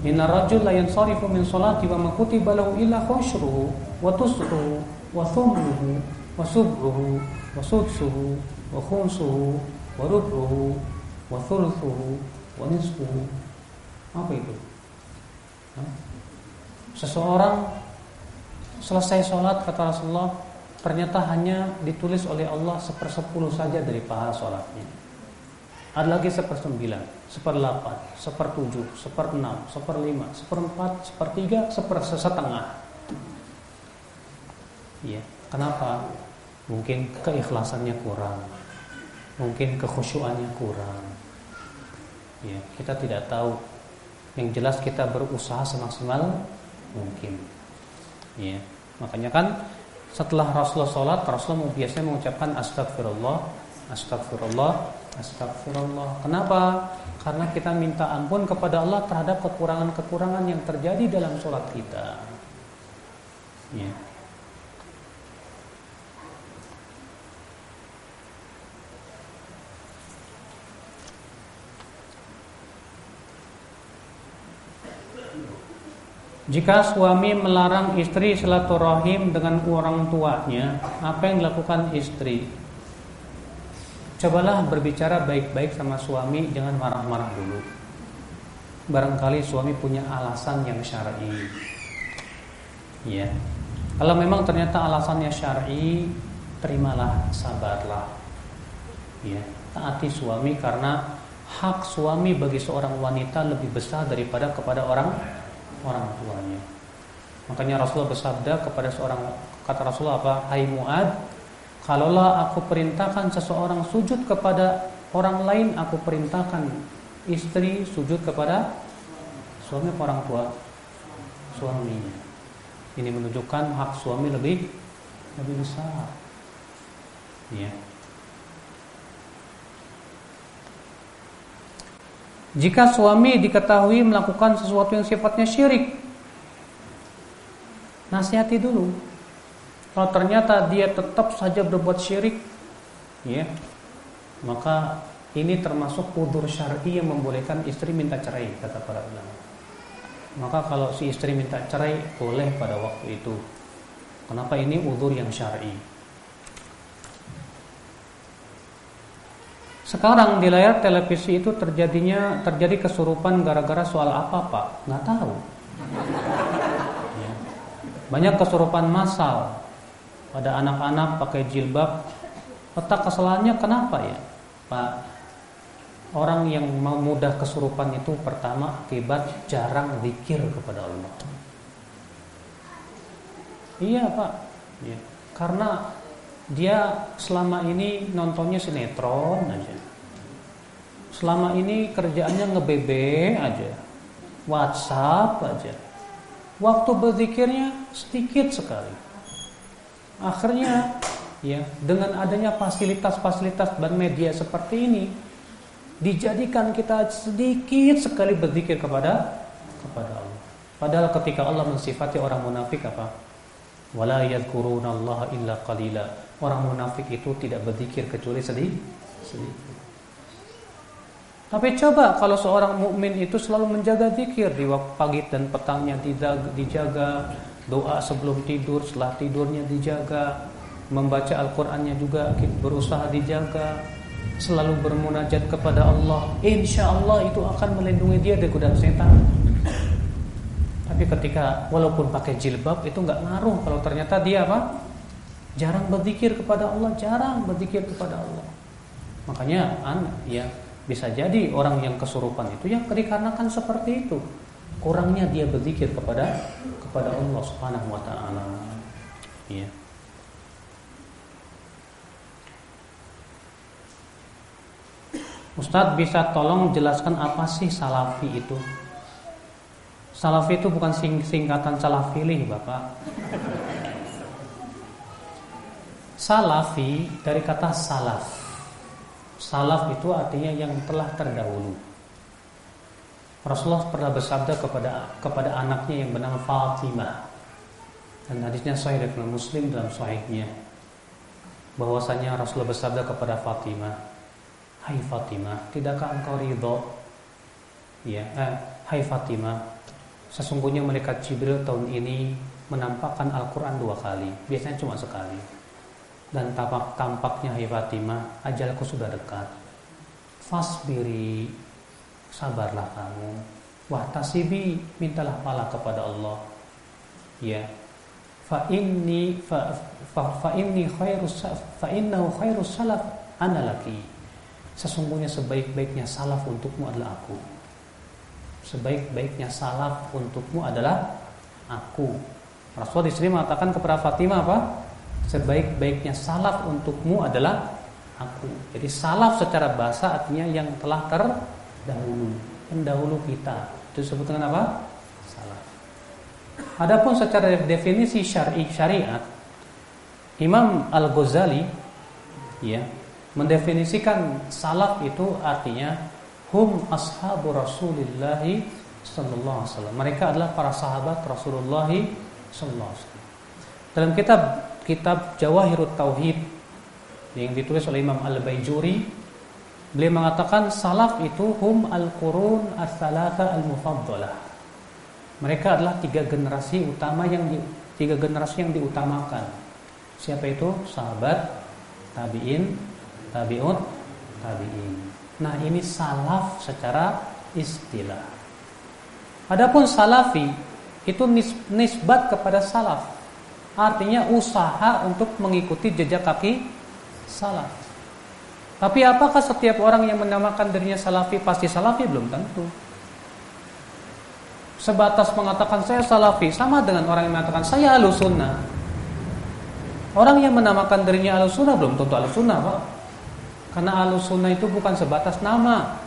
Inna rajul la yansarifu min salati wa ma kutiba lahu illa khusyruhu wa tusruhu wa thumruhu wa subruhu wa sudsuhu wa khumsuhu wa rubuhu wa thuluthuhu wa nisfuhu apa itu seseorang selesai sholat kata Rasulullah ternyata hanya ditulis oleh Allah sepersepuluh saja dari pahala sholatnya ada lagi sepersembilan, seperdelapan, sepertujuh, seperenam, seperlima, seperempat, sepertiga, sepersetengah. Ya, kenapa? Mungkin keikhlasannya kurang mungkin kekhusyuannya kurang. Ya, kita tidak tahu. Yang jelas kita berusaha semaksimal mungkin. Ya, makanya kan setelah Rasulullah sholat, Rasulullah biasanya mengucapkan astagfirullah, astagfirullah, astagfirullah. Kenapa? Karena kita minta ampun kepada Allah terhadap kekurangan-kekurangan yang terjadi dalam sholat kita. Ya. Jika suami melarang istri silaturahim dengan orang tuanya, apa yang dilakukan istri? Cobalah berbicara baik-baik sama suami, jangan marah-marah dulu. Barangkali suami punya alasan yang syar'i. Ya. Kalau memang ternyata alasannya syar'i, terimalah, sabarlah. Ya, taati suami karena hak suami bagi seorang wanita lebih besar daripada kepada orang orang tuanya. Makanya Rasulullah bersabda kepada seorang kata Rasulullah apa? Hai Muad, kalaulah aku perintahkan seseorang sujud kepada orang lain, aku perintahkan istri sujud kepada suami orang tua suaminya. Ini menunjukkan hak suami lebih lebih besar. Ya. Jika suami diketahui melakukan sesuatu yang sifatnya syirik, nasihati dulu. Kalau ternyata dia tetap saja berbuat syirik, ya, maka ini termasuk udur syar'i yang membolehkan istri minta cerai kata para ulama. Maka kalau si istri minta cerai boleh pada waktu itu. Kenapa ini udur yang syar'i? Sekarang di layar televisi itu terjadinya terjadi kesurupan gara-gara soal apa pak? Nggak tahu. Ya. Banyak kesurupan massal pada anak-anak pakai jilbab. Letak kesalahannya kenapa ya, Pak? Orang yang mudah kesurupan itu pertama akibat jarang zikir kepada Allah. Iya Pak, ya. karena dia selama ini nontonnya sinetron aja. Selama ini kerjaannya ngebebe aja. WhatsApp aja. Waktu berzikirnya sedikit sekali. Akhirnya ya dengan adanya fasilitas-fasilitas dan media seperti ini dijadikan kita sedikit sekali berzikir kepada kepada Allah. Padahal ketika Allah mensifati orang munafik apa? Wala yadhkurunallaha illa qalila orang munafik itu tidak berzikir kecuali sedikit. Tapi coba kalau seorang mukmin itu selalu menjaga zikir di waktu pagi dan petangnya dijaga, doa sebelum tidur, setelah tidurnya dijaga, membaca Al-Qur'annya juga berusaha dijaga, selalu bermunajat kepada Allah. Insya Allah itu akan melindungi dia dari godaan setan. Tapi ketika walaupun pakai jilbab itu nggak ngaruh kalau ternyata dia apa? Jarang berzikir kepada Allah, jarang berzikir kepada Allah. Makanya anak ya bisa jadi orang yang kesurupan itu yang dikarenakan seperti itu. Kurangnya dia berzikir kepada kepada Allah Subhanahu wa taala. Ya. Ustadz bisa tolong jelaskan apa sih salafi itu? Salafi itu bukan sing singkatan salafilih, Bapak. Salafi dari kata salaf. Salaf itu artinya yang telah terdahulu. Rasulullah pernah bersabda kepada kepada anaknya yang bernama Fatimah. Dan hadisnya sahih dari Muslim dalam sahihnya. Bahwasanya Rasulullah bersabda kepada Fatimah, "Hai Fatimah, tidakkah engkau ridho?" Ya, eh, "Hai Fatimah, sesungguhnya malaikat Jibril tahun ini menampakkan Al-Qur'an dua kali, biasanya cuma sekali." Dan tampak tampaknya hai Fatimah ajalku sudah dekat. Fasbiri sabarlah kamu. Wahtasibi mintalah pala kepada Allah. Ya. Fa inni fa, fa, fa inni khairus fa innahu khairus salaf ana laki. Sesungguhnya sebaik-baiknya salaf untukmu adalah aku. Sebaik-baiknya salaf untukmu adalah aku. Rasulullah di sini mengatakan kepada Fatimah apa sebaik-baiknya salaf untukmu adalah aku. Jadi salaf secara bahasa artinya yang telah terdahulu, pendahulu kita. Itu disebut dengan apa? Salaf. Adapun secara definisi syar'i syariat, Imam Al-Ghazali ya, mendefinisikan salaf itu artinya hum ashabu Rasulillah sallallahu alaihi wasallam. Mereka adalah para sahabat Rasulullah sallallahu alaihi wasallam. Dalam kitab kitab Jawahirut Tauhid yang ditulis oleh Imam Al-Baijuri. Beliau mengatakan salaf itu hum al-qurun as-salasa al-mufaddalah. Mereka adalah tiga generasi utama yang di, tiga generasi yang diutamakan. Siapa itu? Sahabat tabiin tabiut tabiin. Nah ini salaf secara istilah. Adapun salafi itu nisbat kepada salaf Artinya usaha untuk mengikuti jejak kaki salaf. Tapi apakah setiap orang yang menamakan dirinya salafi pasti salafi? Belum tentu. Sebatas mengatakan saya salafi sama dengan orang yang mengatakan saya alusunnah. Orang yang menamakan dirinya alusunnah belum tentu alusunnah pak. Karena alusunnah itu bukan sebatas nama.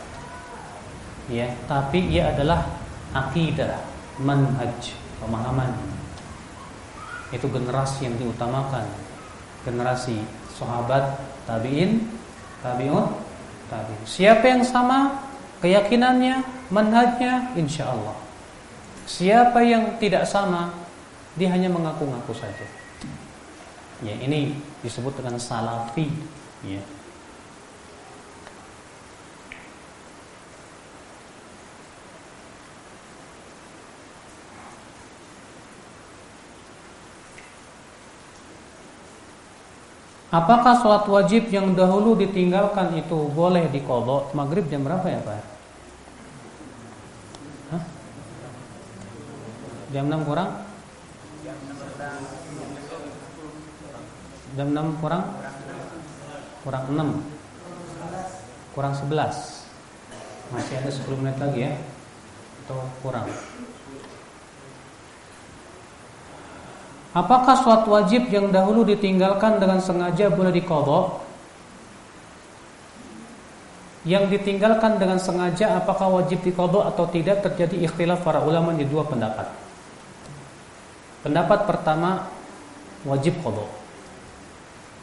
Ya, tapi ia adalah akidah, manhaj, pemahaman itu generasi yang diutamakan generasi sahabat, tabi'in, tabi'un, tabi'in. Siapa yang sama keyakinannya, manhajnya, insya Allah. Siapa yang tidak sama, dia hanya mengaku-ngaku saja. Ya, ini disebut dengan salafi, ya. Apakah sholat wajib yang dahulu ditinggalkan itu boleh dikodok? Maghrib jam berapa ya Pak? Hah? Jam 6 kurang? Jam 6 kurang? Kurang 6 Kurang 11 Masih ada 10 menit lagi ya Atau kurang Apakah suatu wajib yang dahulu ditinggalkan dengan sengaja boleh dikodok? Yang ditinggalkan dengan sengaja apakah wajib dikodok atau tidak terjadi ikhtilaf para ulama di dua pendapat. Pendapat pertama wajib kodok.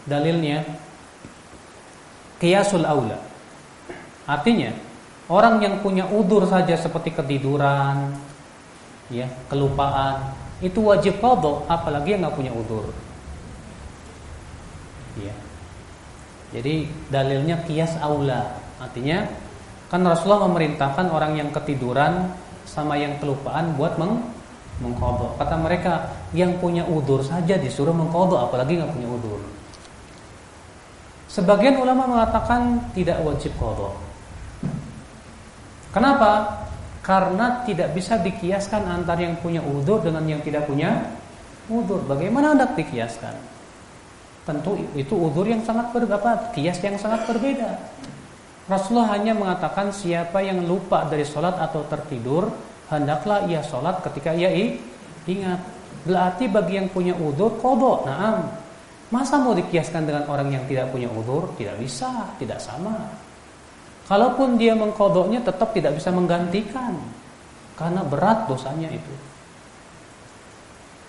Dalilnya kiasul aula. Artinya orang yang punya udur saja seperti ketiduran, ya kelupaan, itu wajib kodok apalagi yang nggak punya udur. Ya jadi dalilnya kias aula. Artinya kan Rasulullah memerintahkan orang yang ketiduran sama yang kelupaan buat meng mengkodok. Kata mereka yang punya udur saja disuruh mengkodok apalagi nggak punya udur. Sebagian ulama mengatakan tidak wajib kodok. Kenapa karena tidak bisa dikiaskan antara yang punya udur dengan yang tidak punya udur. Bagaimana hendak dikiaskan? Tentu itu udur yang sangat berbeda, kias yang sangat berbeda. Rasulullah hanya mengatakan siapa yang lupa dari sholat atau tertidur, hendaklah ia sholat ketika ia ingat. Berarti bagi yang punya udur, kodok. Nah, masa mau dikiaskan dengan orang yang tidak punya udur? Tidak bisa, tidak sama. Kalaupun dia mengkodoknya tetap tidak bisa menggantikan karena berat dosanya itu.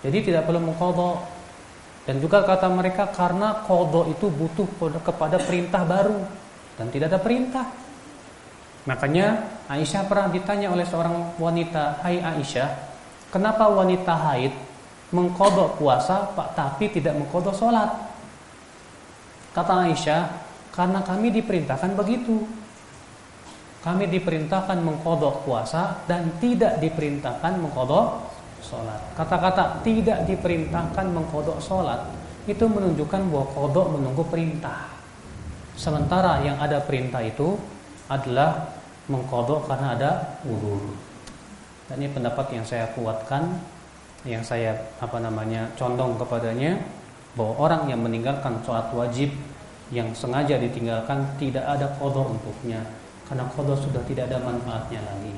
Jadi tidak perlu mengkodok. Dan juga kata mereka karena kodok itu butuh kepada perintah baru dan tidak ada perintah. Makanya Aisyah pernah ditanya oleh seorang wanita, Hai Aisyah, kenapa wanita haid mengkodok puasa pak tapi tidak mengkodok sholat? Kata Aisyah, karena kami diperintahkan begitu kami diperintahkan mengkodok puasa dan tidak diperintahkan mengkodok sholat. Kata-kata tidak diperintahkan mengkodok sholat itu menunjukkan bahwa kodok menunggu perintah. Sementara yang ada perintah itu adalah mengkodok karena ada udur. Dan ini pendapat yang saya kuatkan, yang saya apa namanya condong kepadanya bahwa orang yang meninggalkan sholat wajib yang sengaja ditinggalkan tidak ada kodok untuknya karena qada sudah tidak ada manfaatnya lagi.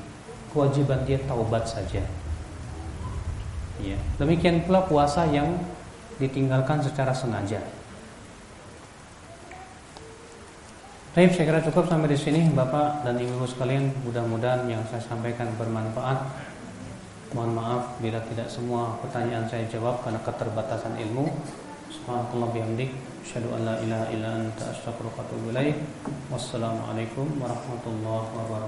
Kewajiban dia taubat saja. Ya. Demikian pula puasa yang ditinggalkan secara sengaja. Baik, saya kira cukup sampai di sini Bapak dan Ibu sekalian. Mudah-mudahan yang saya sampaikan bermanfaat. Mohon maaf bila tidak semua pertanyaan saya jawab karena keterbatasan ilmu. Subhanallah bihamdik Asyhadu an la ilaha illa anta astaghfiruka. Wassalamualaikum warahmatullahi wabarakatuh.